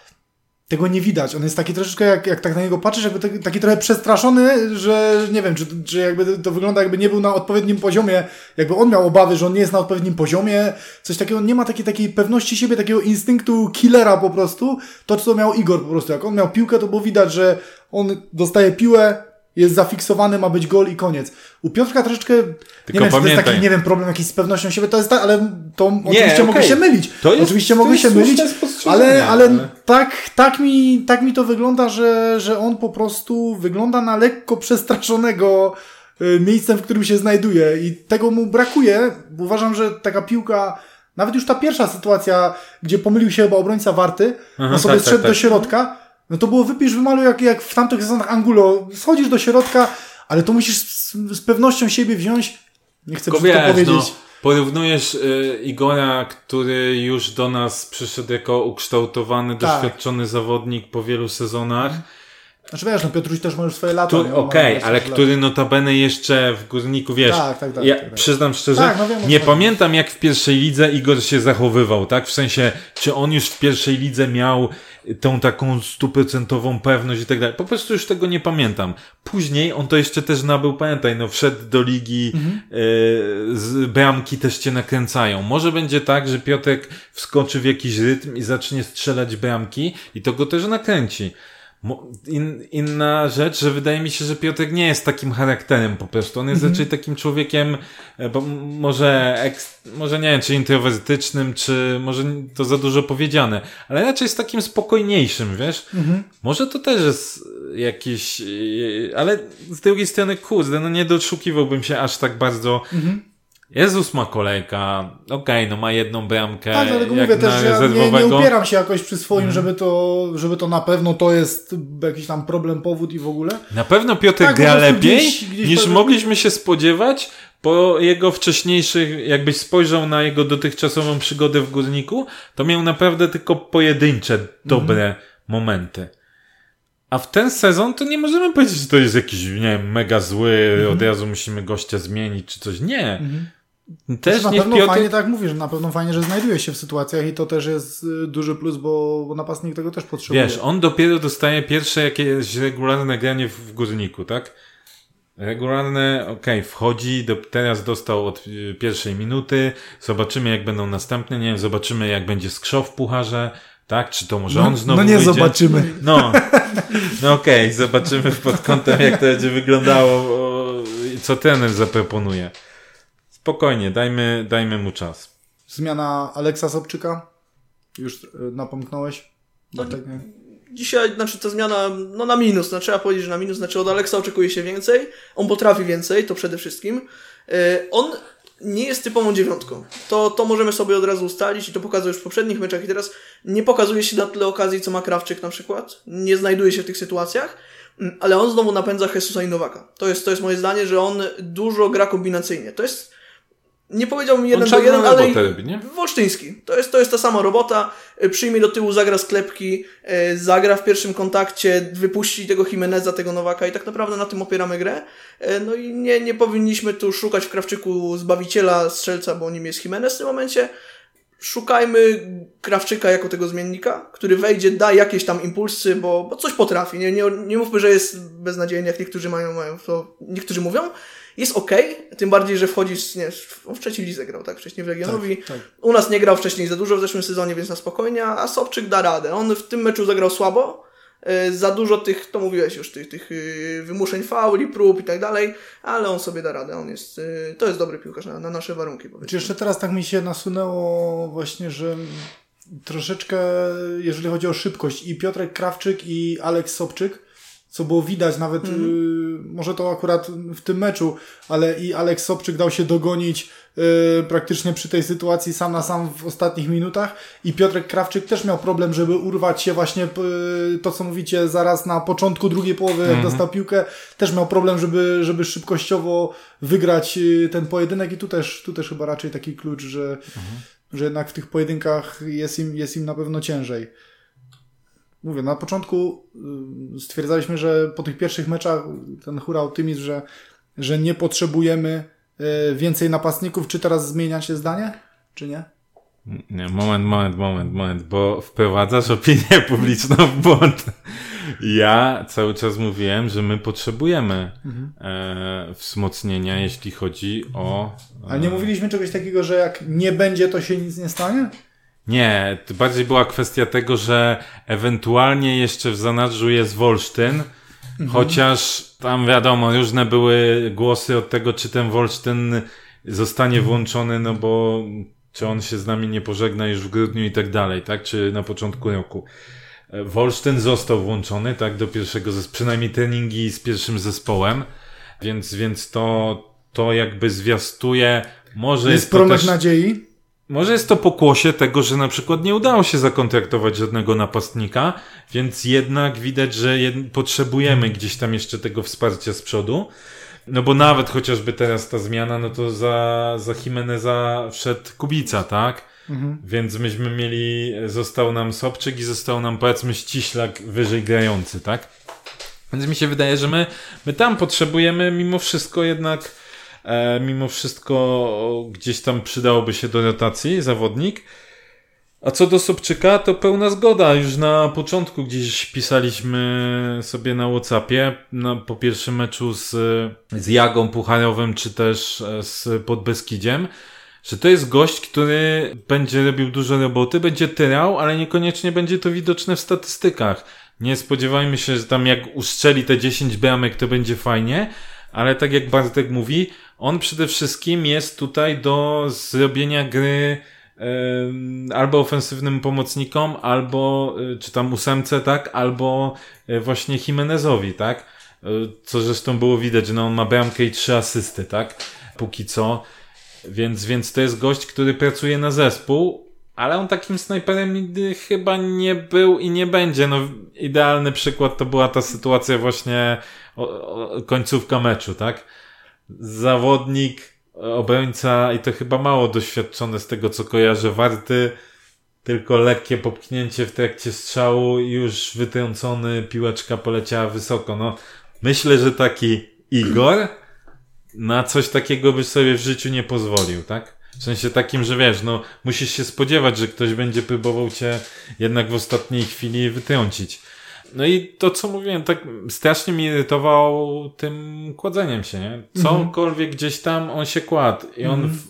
tego nie widać. On jest taki troszeczkę, jak, jak tak na niego patrzysz, jakby taki, taki trochę przestraszony, że nie wiem, czy, czy jakby to wygląda, jakby nie był na odpowiednim poziomie, jakby on miał obawy, że on nie jest na odpowiednim poziomie, coś takiego, nie ma takiej, takiej pewności siebie, takiego instynktu killera po prostu, to co miał Igor po prostu, jak on miał piłkę, to było widać, że on dostaje piłę, jest zafiksowany, ma być gol i koniec. U Piotrka troszeczkę, nie wiem, czy to jest pamiętaj. taki, nie wiem, problem jakiś z pewnością siebie, to jest tak, ale to Nie, oczywiście mogę okej. się mylić. To jest- oczywiście to mogę jest się mylić, ale, ale, ale- tak, tak, mi, tak mi to wygląda, że, że on po prostu wygląda na lekko przestraszonego y, miejscem, w którym się znajduje i tego mu brakuje. Uważam, że taka piłka, nawet już ta pierwsza sytuacja, gdzie pomylił się chyba obrońca Warty, Aha, on sobie tak, tak, zszedł tak. do środka, no to było wypisz wymaluj jak, jak w tamtych sezonach Angulo. Schodzisz do środka, ale to musisz z, z pewnością siebie wziąć. Nie chcę Tylko wiesz, powiedzieć. no, porównujesz y, Igora, który już do nas przyszedł jako ukształtowany, Tak. doświadczony zawodnik po wielu sezonach. Znaczy wiesz, no Piotruś też ma już swoje lata. Okej, 20 ale lat. który notabene jeszcze w Górniku, wiesz, Tak, tak, tak, ja tak, tak. przyznam szczerze, Tak, no wiem, nie chodzi. pamiętam jak w pierwszej lidze Igor się zachowywał, tak? W sensie, czy on już w pierwszej lidze miał tą taką stuprocentową pewność i tak dalej. Po prostu już tego nie pamiętam. Później on to jeszcze też nabył, pamiętaj, no wszedł do ligi, Mhm. e, z bramki też cię nakręcają. Może będzie tak, że Piotrek wskoczy w jakiś rytm i zacznie strzelać bramki i to go też nakręci. In, inna rzecz, że wydaje mi się, że Piotrek nie jest takim charakterem po prostu. On jest raczej takim człowiekiem, e, bo może, może nie wiem, czy introwertycznym, czy może to za dużo powiedziane, ale raczej jest takim spokojniejszym, wiesz? Może to też jest jakiś, e, ale z drugiej strony, kurde, no nie doszukiwałbym się aż tak bardzo. Jezus ma kolejka, okej, no ma jedną bramkę, Tak, dlatego jak mówię też, że ja nie, nie upieram się jakoś przy swoim, Mhm. żeby, to, żeby to na pewno to jest jakiś tam problem, powód i w ogóle. Na pewno Piotr Tak, gra lepiej gdzieś- gdzieś niż powiem- mogliśmy się spodziewać po jego wcześniejszych, jakbyś spojrzał na jego dotychczasową przygodę w Górniku, to miał naprawdę tylko pojedyncze, dobre Mhm. momenty. A w ten sezon to nie możemy powiedzieć, że to jest jakiś, nie wiem, mega zły, Mhm. od razu musimy gościa zmienić czy coś. Nie. Też Też na niech pewno Piotr... fajnie, tak mówisz, na pewno fajnie, że znajduje się w sytuacjach i to też jest y, duży plus, bo, napastnik tego też potrzebuje. Wiesz, on dopiero dostaje pierwsze jakieś regularne granie w górniku, tak? Regularne, okej, wchodzi, do, teraz dostał od y, pierwszej minuty, zobaczymy jak będą następne, nie wiem, zobaczymy jak będzie skrzow w pucharze, tak? Czy to może on znowu no nie wyjdzie? zobaczymy. No, no okej, zobaczymy pod kątem jak to będzie wyglądało, co trener zaproponuje. Spokojnie, dajmy, dajmy mu czas. Zmiana Aleksa Sobczyka. Już y, napomknąłeś? No, nie? Dzisiaj, znaczy ta zmiana, no na minus, no trzeba powiedzieć, że na minus, znaczy od Aleksa oczekuje się więcej, on potrafi więcej, to przede wszystkim. Yy, on nie jest typową dziewiątką. To, to możemy sobie od razu ustalić i to pokazał już w poprzednich meczach i teraz nie pokazuje się na tyle okazji, co ma Krawczyk na przykład. Nie znajduje się w tych sytuacjach, mm, ale on znowu napędza Jesusa i Nowaka. To jest, to jest moje zdanie, że on dużo gra kombinacyjnie. To jest, nie powiedziałbym jeden do jeden, ale robotę robi, nie? Wolsztyński. To jest, to jest ta sama robota. Przyjmie do tyłu, zagra sklepki, y, zagra w pierwszym kontakcie, wypuści tego Jimeneza, tego Nowaka i tak naprawdę na tym opieramy grę. Y, No i nie, nie powinniśmy tu szukać w Krawczyku zbawiciela, strzelca, bo nim jest Jimenez w tym momencie. Szukajmy Krawczyka jako tego zmiennika, który wejdzie, da jakieś tam impulsy, bo, bo coś potrafi. Nie, nie, nie mówmy, że jest beznadziejny, jak niektórzy mają, mają to, niektórzy mówią. Jest ok, tym bardziej, że wchodzi, z- nie, w trzeciej lidze grał, tak, wcześniej w Legionowi. Tak, tak. U nas nie grał wcześniej za dużo w zeszłym sezonie, więc na spokojnie, a Sobczyk da radę. On w tym meczu zagrał słabo, e, za dużo tych, to mówiłeś już, tych, tych e, wymuszeń fauli, prób i tak dalej, ale on sobie da radę. On jest, e, to jest dobry piłkarz na, na nasze warunki. Czy Powiedzmy. jeszcze teraz tak mi się nasunęło właśnie, że troszeczkę, jeżeli chodzi o szybkość, i Piotrek Krawczyk, i Aleks Sobczyk, co było widać nawet, y, może to akurat w tym meczu, ale i Aleks Sobczyk dał się dogonić y, praktycznie przy tej sytuacji sam na sam w ostatnich minutach i Piotrek Krawczyk też miał problem, żeby urwać się właśnie y, to, co mówicie, zaraz na początku drugiej połowy, jak dostał piłkę, też miał problem, żeby, żeby szybkościowo wygrać y, ten pojedynek i tu też, tu też chyba raczej taki klucz, że, że jednak w tych pojedynkach jest im, jest im na pewno ciężej. Mówię, na początku y, stwierdzaliśmy, że po tych pierwszych meczach ten hura optymizm, że, że nie potrzebujemy y, więcej napastników. Czy teraz zmieniacie zdanie? Czy nie? Nie, moment, moment, moment, moment, bo wprowadzasz opinię publiczną w błąd. Ja cały czas mówiłem, że my potrzebujemy Mhm. e, wzmocnienia, jeśli chodzi o. E, Ale nie mówiliśmy czegoś takiego, że jak nie będzie, to się nic nie stanie? Nie, to bardziej była kwestia tego, że ewentualnie jeszcze w zanadrzu jest Wolsztyn, chociaż tam wiadomo, różne były głosy od tego, czy ten Wolsztyn zostanie włączony, no bo czy on się z nami nie pożegna już w grudniu i tak dalej, tak? Czy na początku roku. Wolsztyn został włączony, tak, do pierwszego, przynajmniej treningi z pierwszym zespołem, więc, więc to, to jakby zwiastuje, może Jest jest to promyk też... nadziei? Może jest to pokłosie tego, że na przykład nie udało się zakontraktować żadnego napastnika, więc jednak widać, że potrzebujemy gdzieś tam jeszcze tego wsparcia z przodu. No bo nawet chociażby teraz ta zmiana, no to za, za Jimeneza wszedł Kubica, tak? Mhm. Więc myśmy mieli, został nam Sobczyk i został nam powiedzmy ściślak wyżej grający, tak? Więc mi się wydaje, że my, my tam potrzebujemy mimo wszystko jednak, e, mimo wszystko gdzieś tam przydałoby się do rotacji zawodnik. A co do Sobczyka, to pełna zgoda. Już na początku gdzieś pisaliśmy sobie na Whatsappie, na, po pierwszym meczu z, z Jagą Pucharowym, czy też e, z Podbeskidziem, że to jest gość, który będzie robił dużo roboty, będzie tyrał, ale niekoniecznie będzie to widoczne w statystykach. Nie spodziewajmy się, że tam jak ustrzeli te 10 bramek, to będzie fajnie, ale tak jak Bartek mówi, on przede wszystkim jest tutaj do zrobienia gry albo ofensywnym pomocnikom, albo y, czy tam ósemce, tak, albo y, właśnie Jimenezowi, tak, Y, co zresztą było widać, no on ma bramkę i trzy asysty, tak, póki co, więc, więc to jest gość, który pracuje na zespół, ale on takim snajperem chyba nie był i nie będzie. No, idealny przykład to była ta sytuacja właśnie o, o, końcówka meczu, tak? Zawodnik, obrońca i to chyba mało doświadczony z tego, co kojarzę, warty tylko lekkie popchnięcie w trakcie strzału już wytrącony, piłeczka poleciała wysoko. No, myślę, że taki Igor na coś takiego by sobie w życiu nie pozwolił, tak? W sensie takim, że wiesz, no musisz się spodziewać, że ktoś będzie próbował cię jednak w ostatniej chwili wytrącić. No i to, co mówiłem, tak strasznie mnie irytował tym kładzeniem się, nie? Cokolwiek gdzieś tam on się kładł i on w,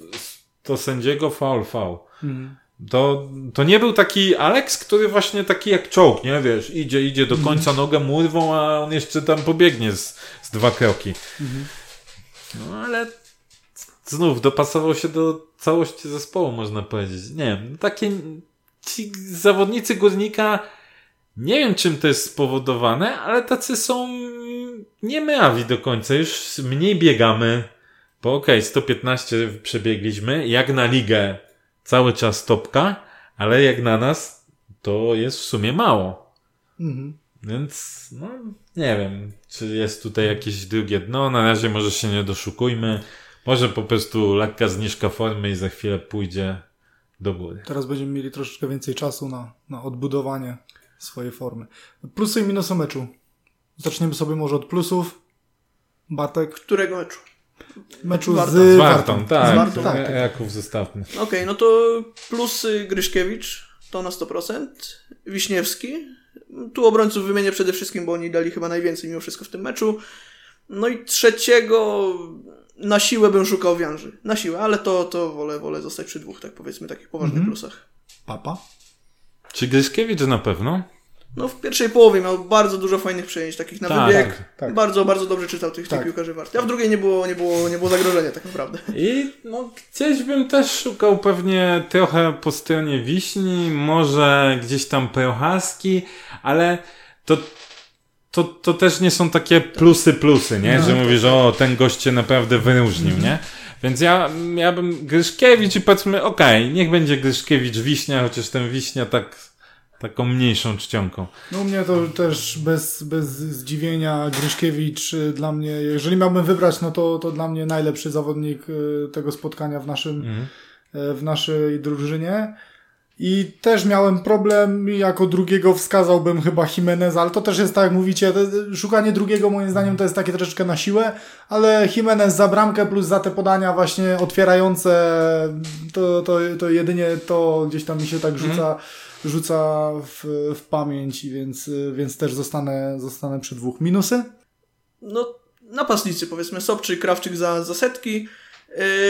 to sędziego faul, faul. Mhm. To, to nie był taki Alex, który właśnie taki jak czołg, nie? Wiesz, idzie, idzie do końca nogę mu urwą, a on jeszcze tam pobiegnie z, z dwa kroki. No ale znów dopasował się do całości zespołu, można powiedzieć. Nie takie ci zawodnicy górnika nie wiem czym to jest spowodowane, ale tacy są niemrawi do końca. Już mniej biegamy, bo okej, okay, 115 przebiegliśmy, jak na ligę cały czas topka, ale jak na nas to jest w sumie mało. Mhm. Więc, no, nie wiem, czy jest tutaj jakieś drugie dno. Na razie może się nie doszukujmy. Może po prostu lekka zniżka formy i za chwilę pójdzie do góry. Teraz będziemy mieli troszeczkę więcej czasu na, na odbudowanie swojej formy. Plusy i minusy meczu. Zaczniemy sobie może od plusów. Bartek, Którego meczu? meczu z, Z Wartą. Wartą, tak. Z Wartą, tak, tak, tak. Jaków zostawmy. Okej, no to plusy Gryszkiewicz to na 100%. Wiśniewski. Tu obrońców wymienię przede wszystkim, bo oni dali chyba najwięcej mimo wszystko w tym meczu. No i trzeciego na siłę bym szukał Wianży. Na siłę, ale to, to wolę, wolę zostać przy dwóch, tak powiedzmy, takich poważnych Mhm. plusach. Papa. Czy Gryszkiewicz na pewno? No w pierwszej połowie miał bardzo dużo fajnych przejęć, takich na Tak, wybieg. tak, tak. Bardzo, bardzo dobrze czytał tych, Tak. tych piłkarzy Warty. A w drugiej nie było, nie było, nie było zagrożenia tak naprawdę. I no, gdzieś bym też szukał pewnie trochę po stronie Wiśni, może gdzieś tam Prochaski, ale to, to, to też nie są takie plusy plusy, nie? No, Że mówisz, o, ten gość cię naprawdę wyróżnił, nie? Więc ja, ja bym Gryszkiewicz i powiedzmy, okej, niech będzie Gryszkiewicz Wiśnia, chociaż ten Wiśnia tak taką mniejszą czcionką. No u mnie to też bez, bez zdziwienia Gryszkiewicz y, dla mnie, jeżeli miałbym wybrać, no to, to dla mnie najlepszy zawodnik y, tego spotkania w naszym, y, w naszej drużynie. I też miałem problem, jako drugiego wskazałbym chyba Jimenez, ale to też jest tak jak mówicie, szukanie drugiego moim zdaniem to jest takie troszeczkę na siłę, ale Jimenez za bramkę plus za te podania właśnie otwierające, to, to, to jedynie to gdzieś tam mi się tak rzuca, rzuca w, w pamięć, więc, więc też zostanę, zostanę przy dwóch. Minusy? No, napastnicy powiedzmy, Sobczyk, Krawczyk za, za setki,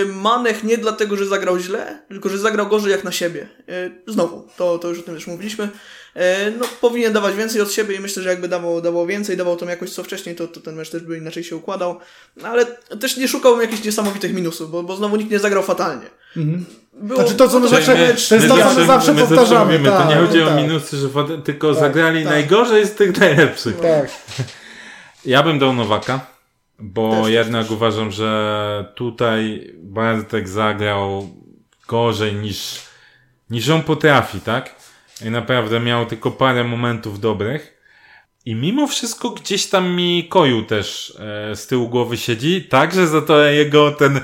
Manech nie dlatego, że zagrał źle, tylko że zagrał gorzej jak na siebie. Yy, znowu, to, to już o tym też mówiliśmy. Yy, no, powinien dawać więcej od siebie i myślę, że jakby dawał, dawał więcej, dawał tą jakość co wcześniej, to, to ten mecz też by inaczej się układał. No, ale też nie szukałbym jakichś niesamowitych minusów, bo, bo znowu nikt nie zagrał fatalnie. Mhm. Było, znaczy to, co my zawsze, my, to jest to, co my zawsze powtarzamy. Mówimy, tak, to nie chodzi tak. o minusy, że tylko tak, zagrali tak. najgorzej z tych najlepszych. Tak. Ja bym dał Nowaka. Bo też, jednak też. uważam, że tutaj Bartek zagrał gorzej niż, niż on potrafi, tak? I naprawdę miał tylko parę momentów dobrych. I mimo wszystko gdzieś tam mi Koju też e, z tyłu głowy siedzi, także za to jego ten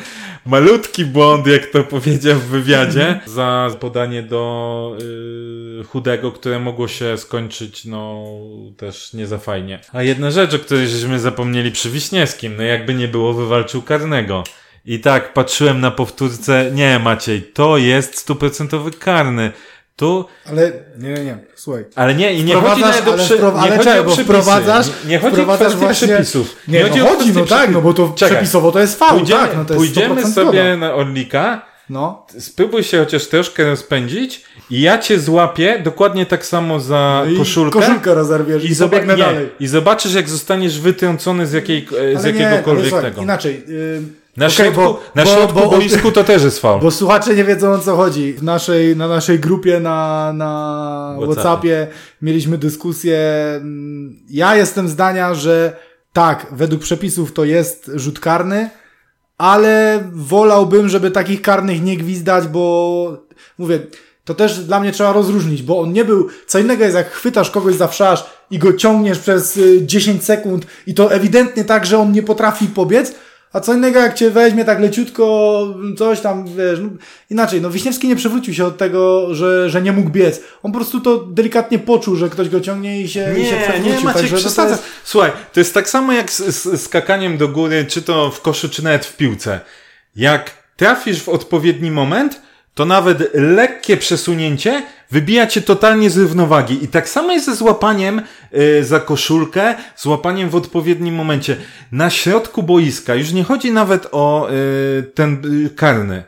malutki błąd, jak to powiedział w wywiadzie, za podanie do y, chudego, które mogło się skończyć, no też nie za fajnie. A jedna rzecz, o której żeśmy zapomnieli przy Wiśniewskim, no jakby nie było, wywalczył karnego. I tak, patrzyłem na powtórce, nie Maciej, to jest stuprocentowy karny. Tu... Ale nie, nie, nie, słuchaj. Ale nie, i nie chodzi nawet o przy... Wpro... nie ale chodzi czekaj, bo wprowadzasz, nie, nie chodzi wprowadzasz o właśnie... przepisów. Nie, nie chodzi, no, chodzi no tak, no bo to czekaj. przepisowo to jest fał, pójdziemy, tak, no to jest Pójdziemy sobie na Orlika, no. spróbuj się chociaż troszkę rozpędzić i ja cię złapię dokładnie tak samo za no koszulkę. Koszulkę rozerwiesz i, zobac- dalej. I zobaczysz, jak zostaniesz wytrącony z, jakiej, z jakiegokolwiek nie, tego. inaczej. Yy na okay, środku, bo, na środku bo, bo, boisku to też jest fał. Bo słuchacze nie wiedzą o co chodzi. W naszej, na naszej grupie na, na WhatsAppie. WhatsAppie mieliśmy dyskusję. Ja jestem zdania, że tak, według przepisów to jest rzut karny, ale wolałbym, żeby takich karnych nie gwizdać, bo mówię, to też dla mnie trzeba rozróżnić, bo on nie był, co innego jest jak chwytasz kogoś za wszasz i go ciągniesz przez 10 y, sekund i to ewidentnie tak, że on nie potrafi pobiec, a co innego, jak cię weźmie tak leciutko, coś tam, wiesz, no, inaczej, no Wiśniewski nie przewrócił się od tego, że, że nie mógł biec. On po prostu to delikatnie poczuł, że ktoś go ciągnie i się, nie, i się przewrócił. Nie, Maciek, Także to jest... Słuchaj, to jest tak samo jak z, z skakaniem do góry, czy to w koszu, czy nawet w piłce. Jak trafisz w odpowiedni moment, to nawet lekkie przesunięcie wybija cię totalnie z równowagi. I tak samo jest ze złapaniem yy, za koszulkę, złapaniem w odpowiednim momencie. Na środku boiska, już nie chodzi nawet o yy, ten yy, karny.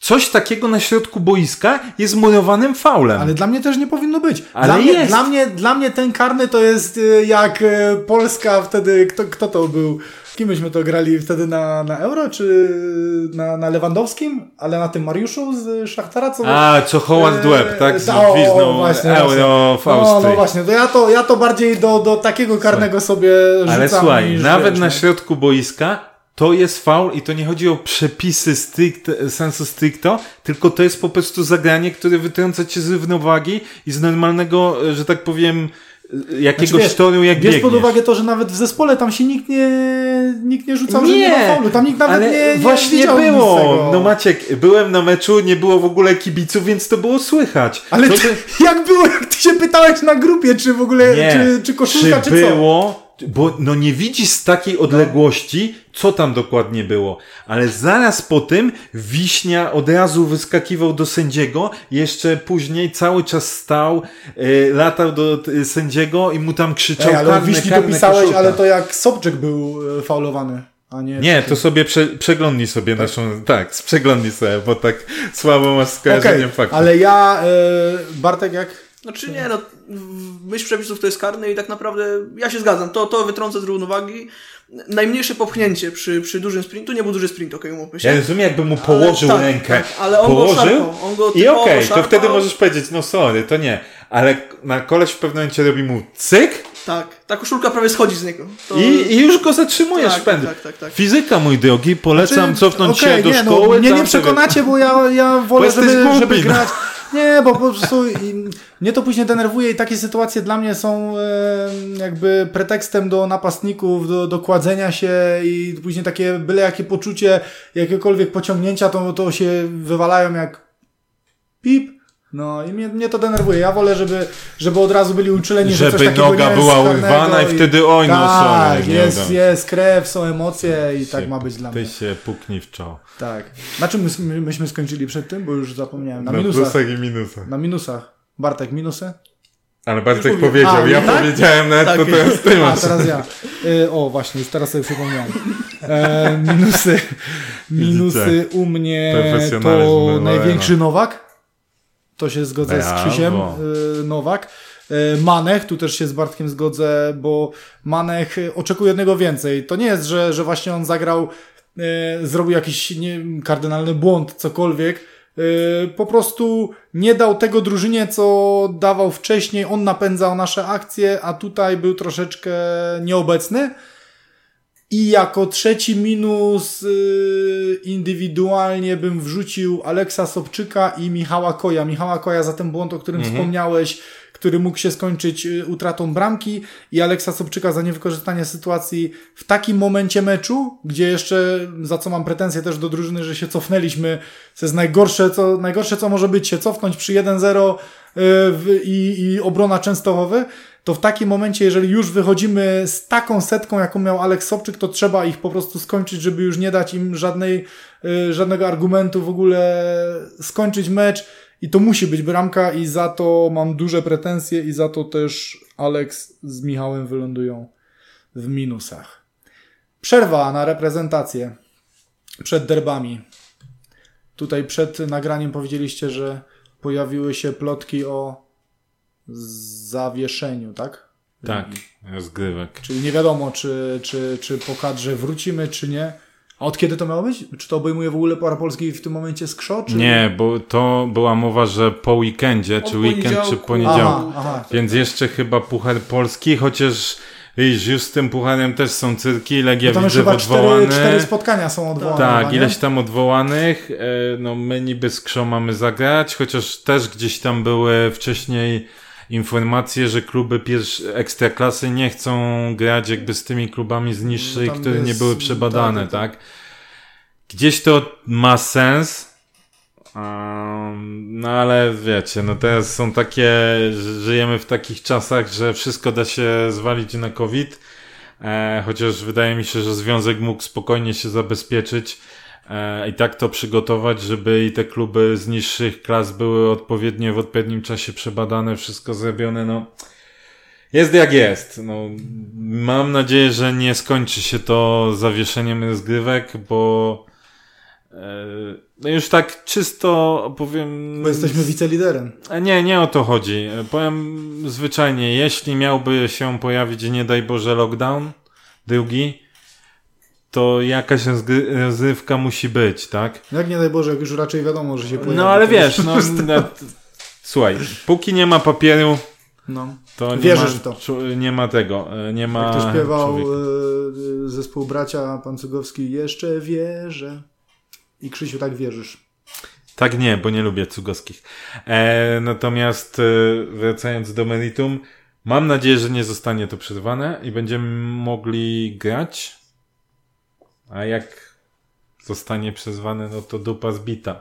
Coś takiego na środku boiska jest murowanym faulem. Ale dla mnie też nie powinno być. Ale dla, jest. Mnie, dla, mnie, dla mnie ten karny to jest y, jak y, Polska wtedy, kto, kto to był? Kim myśmy to grali wtedy na, na Euro, czy na, na Lewandowskim? Ale na tym Mariuszu z Szachtara? Co A, co Howard Web, tak? Z właśnie, Euro w Austrii. No, no właśnie, to ja to, ja to bardziej do, do takiego karnego słuchaj. sobie rzucam. Ale słuchaj, nawet wiesz, na środku boiska to jest faul i to nie chodzi o przepisy stricte, sensu stricto, tylko to jest po prostu zagranie, które wytrąca cię z równowagi i z normalnego, że tak powiem, jakiegoś znaczy, wiesz, toru jak Bierz pod uwagę to, że nawet w zespole tam się nikt nie, nikt nie rzucał, nie, że nie ma faulu. Tam nikt nawet nie, nie Właśnie było. No Maciek, byłem na meczu, nie było w ogóle kibiców, więc to było słychać. Ale to, ty, jak było, jak ty się pytałeś na grupie, czy w ogóle, nie. czy, czy koszulka, czy, czy było, bo no nie widzisz z takiej odległości, co tam dokładnie było. Ale zaraz po tym Wiśnia od razu wyskakiwał do sędziego, jeszcze później cały czas stał, e, latał do e, sędziego i mu tam krzyczał Ej, ale karne, Wiśni to pisałeś, ale to jak Sobczyk był e, faulowany. A nie, nie to sobie prze, przeglądnij sobie tak? naszą. Tak, przeglądnij sobie, bo tak słabo masz skojarzeniem okay, faktu. Ale ja, Bartek, jak znaczy nie, no myśl przepisów to jest karny i tak naprawdę ja się zgadzam, to, to wytrąca z równowagi. Najmniejsze popchnięcie przy, przy dużym sprintu, nie był duży sprint, okej, okay, umówmy się. Ja rozumiem, jakby mu położył ale, tak, rękę. Tak, ale on położył go szarpał, on go I okej, okay, to wtedy możesz powiedzieć, no sorry, to nie. Ale na koleś w pewnym momencie robi mu cyk. Tak, ta koszulka prawie schodzi z niego. To... I, I, już go zatrzymujesz tak, pęd. Tak, tak, tak, Fizyka, mój drogi, polecam znaczy, cofnąć okay, się do nie, no, szkoły. No, mnie nie przekonacie, bo ja, ja wolę, żeby, żeby grać. Nie, bo po prostu mnie to później denerwuje i takie sytuacje dla mnie są jakby pretekstem do napastników, do, do kładzenia się i później takie byle jakie poczucie jakiegokolwiek pociągnięcia, to, to się wywalają jak pip, No i mnie, mnie to denerwuje. Ja wolę, żeby, żeby od razu byli uczuleni, że coś Żeby takiego noga nie jest była urwana i wtedy oj, no Tak, sorry, jest, jest krew, są emocje i tak Się- ma być dla Ty mnie. się puknij w czoło. Tak. Na czym my, myśmy skończyli przed tym? Bo już zapomniałem. Na Na minusach. plusach i minusach. Na minusach. Bartek, minusy? Ale Bartek powiedział, A, ja tak? powiedziałem nawet, Tak. to teraz ty A, masz. teraz ja. E, o, właśnie, już teraz sobie przypomniałem. E, minusy. Minusy u mnie to Lorena. największy Nowak. To się zgodzę z Brawo. Krzysiem. Nowak. E, Manech, tu też się z Bartkiem zgodzę, bo Manech oczekuje jednego więcej. To nie jest, że, że właśnie on zagrał, e, zrobił jakiś nie, kardynalny błąd, cokolwiek. Po prostu nie dał tego drużynie, co dawał wcześniej. On napędzał nasze akcje, a tutaj był troszeczkę nieobecny. I jako trzeci minus yy, indywidualnie bym wrzucił Aleksa Sobczyka i Michała Koja. Michała Koja za ten błąd, o którym wspomniałeś, który mógł się skończyć y, utratą bramki i Aleksa Sobczyka za niewykorzystanie sytuacji w takim momencie meczu, gdzie jeszcze, za co mam pretensje też do drużyny, że się cofnęliśmy, co jest najgorsze, co, najgorsze, co może być, się cofnąć przy 1-0 y, w- i, i obrona Częstochowy, to w takim momencie, jeżeli już wychodzimy z taką setką, jaką miał Aleks Sobczyk, to trzeba ich po prostu skończyć, żeby już nie dać im żadnej, y, żadnego argumentu w ogóle skończyć mecz i to musi być bramka i za to mam duże pretensje i za to też Aleks z Michałem wylądują w minusach. Przerwa na reprezentację przed derbami. Tutaj przed nagraniem powiedzieliście, że pojawiły się plotki o zawieszeniu, tak? Tak, zgrywek. Czyli nie wiadomo, czy, czy, czy po kadrze wrócimy, czy nie. A od kiedy to miało być? Czy to obejmuje w ogóle para polskiej w tym momencie skrzot? Czy... Nie, bo to była mowa, że po weekendzie, czy Od weekend, czy poniedziałku. Aha, aha. Więc jeszcze chyba Puchar Polski, chociaż już z tym Pucharem też są cyrki, Legia już widzę chyba cztery, cztery spotkania są odwołane. Tak, nie? ileś tam odwołanych. E, No my niby z Krzą mamy zagrać, chociaż też gdzieś tam były wcześniej informacje, że kluby ekstraklasy nie chcą grać jakby z tymi klubami z niższych, No które nie jest- były przebadane, tak, tak, tak? Gdzieś to ma sens, Um, no ale wiecie, no teraz są takie, żyjemy w takich czasach, że wszystko da się zwalić na COVID, e, chociaż wydaje mi się, że związek mógł spokojnie się zabezpieczyć i tak to przygotować, żeby i te kluby z niższych klas były odpowiednio w odpowiednim czasie przebadane, wszystko zrobione, no jest jak jest. No, mam nadzieję, że nie skończy się to zawieszeniem rozgrywek, bo e, no już tak czysto powiem. Bo jesteśmy wiceliderem. E, Nie, nie o to chodzi. E, Powiem zwyczajnie, jeśli miałby się pojawić, nie daj Boże, lockdown drugi, to jakaś rozrywka musi być, tak? Jak nie daj Boże, jak już raczej wiadomo, że się pojawi. No ale wiesz, no, no słuchaj, póki nie ma papieru, no. to nie Wierzysz ma, w to. nie ma tego, e, nie ma Jak to śpiewał człowieka. y, zespół bracia pan Cugowski, jeszcze wierzę. I Krzysiu, tak wierzysz. Tak nie, bo nie lubię cugowskich. E, natomiast e, wracając do meritum, mam nadzieję, że nie zostanie to przerwane i będziemy mogli grać. A jak zostanie przezwane, no to dupa zbita.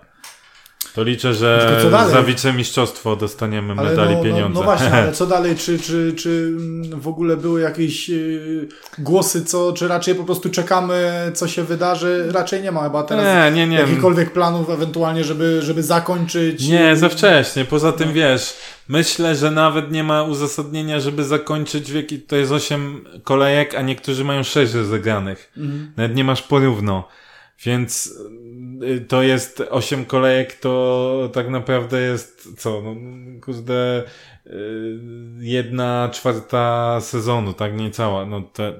To liczę, że za wicemistrzostwo dostaniemy Ale medali no, no, pieniądze. no właśnie, ale co dalej? Czy, czy, czy mm, w ogóle były jakieś y, głosy, co, czy raczej po prostu czekamy, co się wydarzy? Raczej nie ma chyba teraz nie, nie, nie. jakichkolwiek planów ewentualnie, żeby, żeby zakończyć. Nie, za wcześnie. Poza tym wiesz, myślę, że nawet nie ma uzasadnienia, żeby zakończyć wieki. To jest 8 kolejek, a niektórzy mają 6 rozegranych. Mhm. Nawet nie masz porówno. Więc to jest 8 kolejek, to tak naprawdę jest co? No, kurde, y, jedna czwarta sezonu, tak? Nie cała. No te...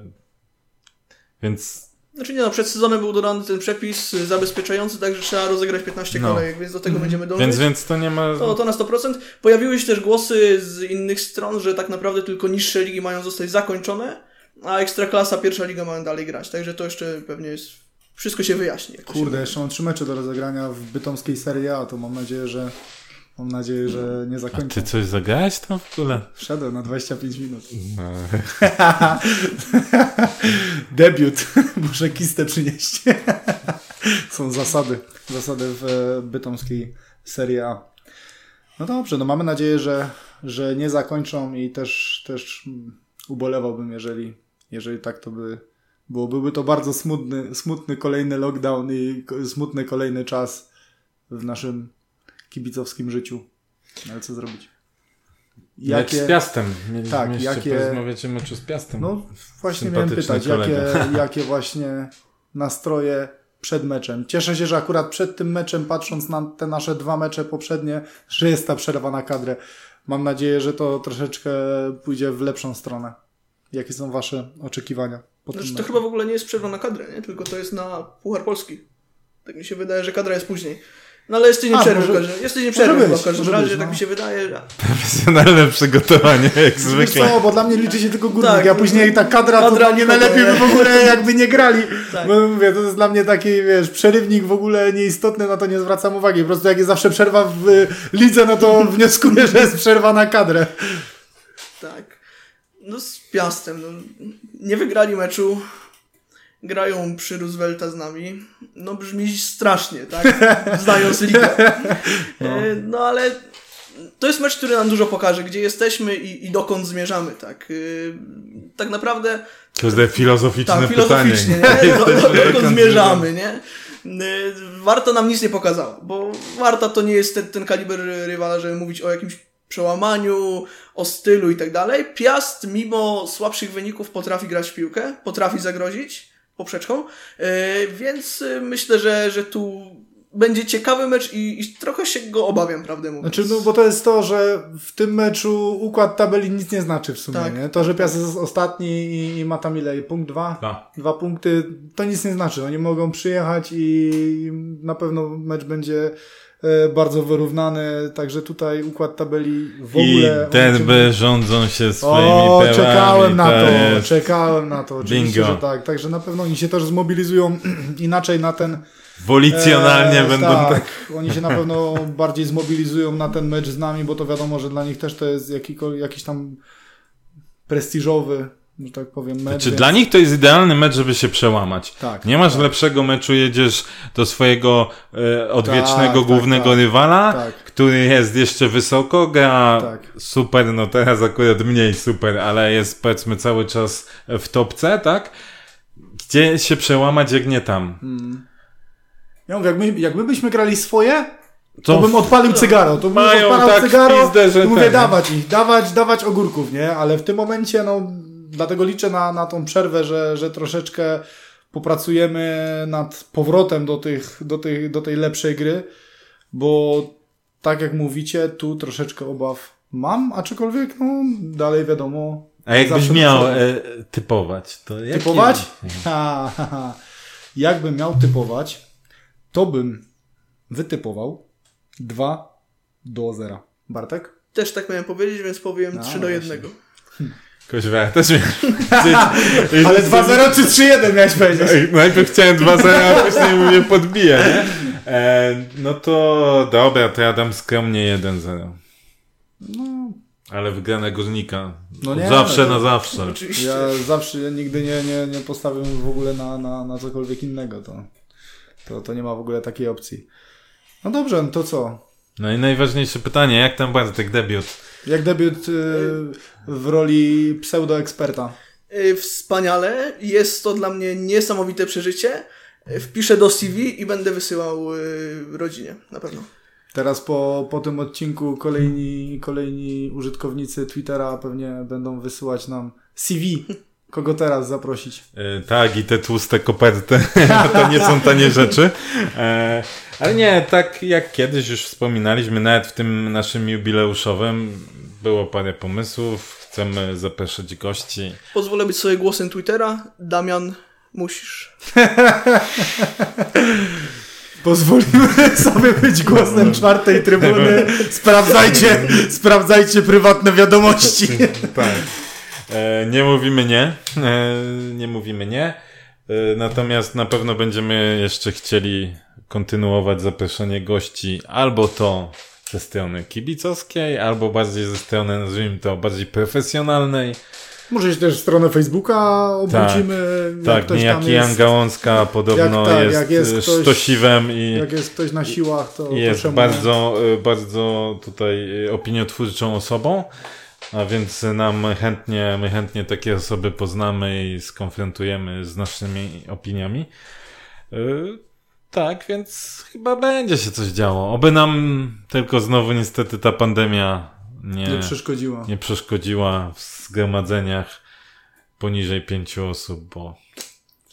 Więc Znaczy nie no, przed sezonem był dodany ten przepis zabezpieczający, także trzeba rozegrać 15 No. kolejek, więc do tego będziemy dążyć. więc, więc to nie ma. To, to na 100%. Pojawiły się też głosy z innych stron, że tak naprawdę tylko niższe ligi mają zostać zakończone, a Ekstraklasa, pierwsza liga mają dalej grać. Także to jeszcze pewnie jest... Wszystko się wyjaśni. się Kurde, jeszcze mam trzy mecze do rozegrania w bytomskiej Serie A, to mam nadzieję, że mam nadzieję, że nie zakończę. Ty coś zagrałeś tam w ogóle? Wszedłem na 25 minut. No. Debiut. Muszę kistę przynieść. Są zasady. Zasady w e, bytomskiej Serie A. No dobrze, no mamy nadzieję, że, że nie zakończą i też, też ubolewałbym, jeżeli, jeżeli tak to by było. Byłby to bardzo smutny, smutny kolejny lockdown i smutny kolejny czas w naszym kibicowskim życiu. No Ale co zrobić? Jak z Piastem. Mieliśmy Tak, jakie- porozmawiać o meczu z Piastem. No właśnie miałem pytać, jakie, jakie właśnie nastroje przed meczem. Cieszę się, że akurat przed tym meczem, patrząc na te nasze dwa mecze poprzednie, że jest ta przerwa na kadrę. Mam nadzieję, że to troszeczkę pójdzie w lepszą stronę. Jakie są wasze oczekiwania Znaczy, to meczu? chyba w ogóle nie jest przerwa na kadrę, nie? Tylko to jest na Puchar Polski. Tak mi się wydaje, że kadra jest później. No ale jest tydzień A, przerwy może- w każdym Jest tydzień może przerwy być, chyba w każdym razie, być, tak no. mi się wydaje. że- Profesjonalne przygotowanie, jak zwykle. co, bo dla mnie liczy się tylko górnik, Tak, a później ta kadra, to kadra dla mnie nikogo, najlepiej by nie? w ogóle jakby nie grali. Tak. Bo mówię, to jest dla mnie taki, wiesz, przerywnik w ogóle nieistotny, na to nie zwracam uwagi. Po prostu jak jest zawsze przerwa w y, lidze, no to wnioskuję, że jest przerwa na kadrę. Tak. No z Piastem. No, nie wygrali meczu. Grają przy Roosevelta z nami. No brzmi strasznie, tak? Znając ligę. No. no ale to jest mecz, który nam dużo pokaże, gdzie jesteśmy i, i dokąd zmierzamy, tak? Yy, tak naprawdę To jest filozoficzne tak, pytanie. filozoficznie, nie? Do, do, dokąd zmierzamy, nie? Y, Warta nam nic nie pokazała, bo Warta to nie jest ten, ten kaliber rywala, żeby mówić o jakimś przełamaniu, o stylu i tak dalej. Piast, mimo słabszych wyników, potrafi grać w piłkę, potrafi zagrozić poprzeczką, y, więc y, myślę, że, że tu będzie ciekawy mecz i, i trochę się go obawiam, prawdę mówiąc. Znaczy, no bo to jest to, że w tym meczu układ tabeli nic nie znaczy w sumie, Tak. nie? To, że Piast jest ostatni i, i ma tam ile? Punkt dwa? Tak. Dwa punkty, to nic nie znaczy. Oni mogą przyjechać i na pewno mecz będzie bardzo wyrównany, także tutaj układ tabeli w I ogóle... o derby rządzą się swoimi O, prawami. czekałem na to, jest- czekałem na to, oczywiście, Bingo. że tak. Także na pewno oni się też zmobilizują inaczej na ten... Wolicjonalnie e, będą tak, tak. oni się na pewno bardziej zmobilizują na ten mecz z nami, bo to wiadomo, że dla nich też to jest jakiś tam prestiżowy, że tak powiem, mecz. Czy więc- dla nich to jest idealny mecz, żeby się przełamać? Tak, Nie masz tak. lepszego meczu, jedziesz do swojego e, odwiecznego Tak, tak, głównego tak. rywala, Tak. który jest jeszcze wysoko, gra super, no teraz akurat mniej super, ale jest powiedzmy cały czas w topce, tak? Gdzie się przełamać, jak nie tam? Ja mówię, jak my, jak my byśmy grali swoje, to, To bym odpalił cygaro. To bym odpalał tak cygaro pizdę, że mówię, ten, dawać ich, dawać, dawać ogórków, nie? Ale w tym momencie, no, dlatego liczę na, na tą przerwę, że, że troszeczkę popracujemy nad powrotem do, tych, do, tych, do tej lepszej gry, bo tak jak mówicie, tu troszeczkę obaw mam, aczkolwiek, no, dalej wiadomo. A jakbyś miał e, typować, to jaki- Typować? Ha, ha, ha. Jakbym miał typować, to bym wytypował 2 do 0. Bartek? Też tak miałem powiedzieć, więc powiem No, 3 do właśnie. 1. Koźwa, ja też miałem. Ale 2-0 czy 3-1 miałeś powiedzieć? Najpierw chciałem 2-0, a później mnie podbije, nie? E, no to dobra, to ja dam skromnie 1-0. No, Ale wygrana górnika. No nie, zawsze no to- na zawsze. Oczywiście. ja zawsze ja nigdy nie, nie, nie postawię w ogóle na, na, na cokolwiek innego. To, to, to nie ma w ogóle takiej opcji. No dobrze, no to co? No i najważniejsze pytanie, jak tam Bartek debiut? Jak debiut y, w roli pseudoeksperta? Y, Wspaniale. Jest to dla mnie niesamowite przeżycie. Y, Wpiszę do CV i będę wysyłał y, rodzinie, na pewno. Teraz po, po tym odcinku kolejni, kolejni użytkownicy Twittera pewnie będą wysyłać nam CV. Kogo teraz zaprosić? E, tak, i te tłuste koperty, to nie są tanie rzeczy. E, ale nie, tak jak kiedyś już wspominaliśmy, nawet w tym naszym jubileuszowym było parę pomysłów. Chcemy zapraszać gości. Pozwolę być sobie głosem Twittera. Damian, musisz. Pozwolimy sobie być głosem czwartej trybuny. Sprawdzajcie, sprawdzajcie prywatne wiadomości. tak. E, nie mówimy nie. E, nie mówimy nie. E, natomiast na pewno będziemy jeszcze chcieli kontynuować zapraszanie gości albo to ze strony kibicowskiej, albo bardziej ze strony, nazwijmy to, bardziej profesjonalnej. Może się też stronę Facebooka obrócimy. Tak, tam niejaki Jan Gałązka podobno Jak tak, jest, jak jest jest ktoś- sztosiwem i Jak jest ktoś na siłach, to, to jest czemu bardzo, y, bardzo tutaj y, opiniotwórczą osobą. A więc nam chętnie, my chętnie takie osoby poznamy i skonfrontujemy z naszymi opiniami. Y, Tak, więc chyba będzie się coś działo. Oby nam tylko znowu niestety ta pandemia nie, nie przeszkodziła. nie przeszkodziła w zgromadzeniach poniżej pięciu osób, bo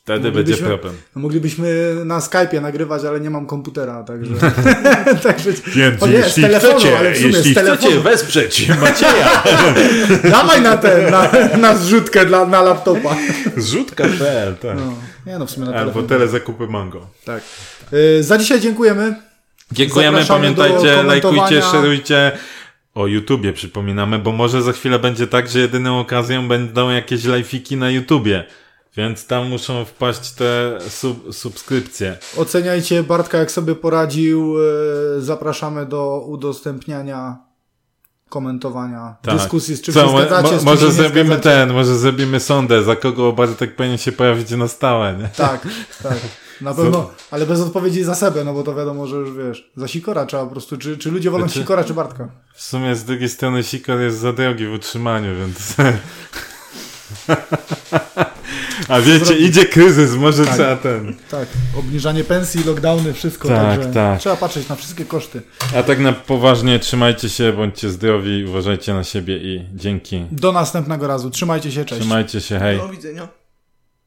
wtedy będzie problem. No, moglibyśmy na Skype'ie nagrywać, ale nie mam komputera, także... także Więc O nie, z telefonu, ale w sumie z telefonu. wesprzeć Macieja, Dawaj na ten, na, na zrzutkę dla, na laptopa. zrzutka.pl, tak. No, nie no, w sumie na Albo telefon. telezakupy Mango. Tak. Y, za dzisiaj dziękujemy. Dziękujemy, Zapraszamy pamiętajcie, lajkujcie, szerujcie. O YouTubie przypominamy, bo może za chwilę będzie tak, że jedyną okazją będą jakieś lajfiki na YouTubie. Więc tam muszą wpaść te sub subskrypcje. Oceniajcie Bartka, jak sobie poradził. Y, zapraszamy do udostępniania, komentowania, Tak. dyskusji, z czym Co, się zgadzacie, mo- może zrobimy ten, może zrobimy sondę, za kogo Bartek powinien się pojawić na stałe, nie? Tak, tak. Na pewno, ale bez odpowiedzi za sebę, no bo to wiadomo, że już wiesz, za Sikora trzeba po prostu, czy, czy ludzie wolą Znaczy- Sikora, czy Bartka? W sumie z drugiej strony Sikor jest za drogi w utrzymaniu, więc... A wiecie, idzie kryzys, może Tak. trzeba ten... Tak, obniżanie pensji, lockdowny, wszystko, Tak, także tak. trzeba patrzeć na wszystkie koszty. A tak na poważnie, trzymajcie się, bądźcie zdrowi, uważajcie na siebie i dzięki. Do następnego razu, trzymajcie się, cześć. Trzymajcie się, hej. Do widzenia.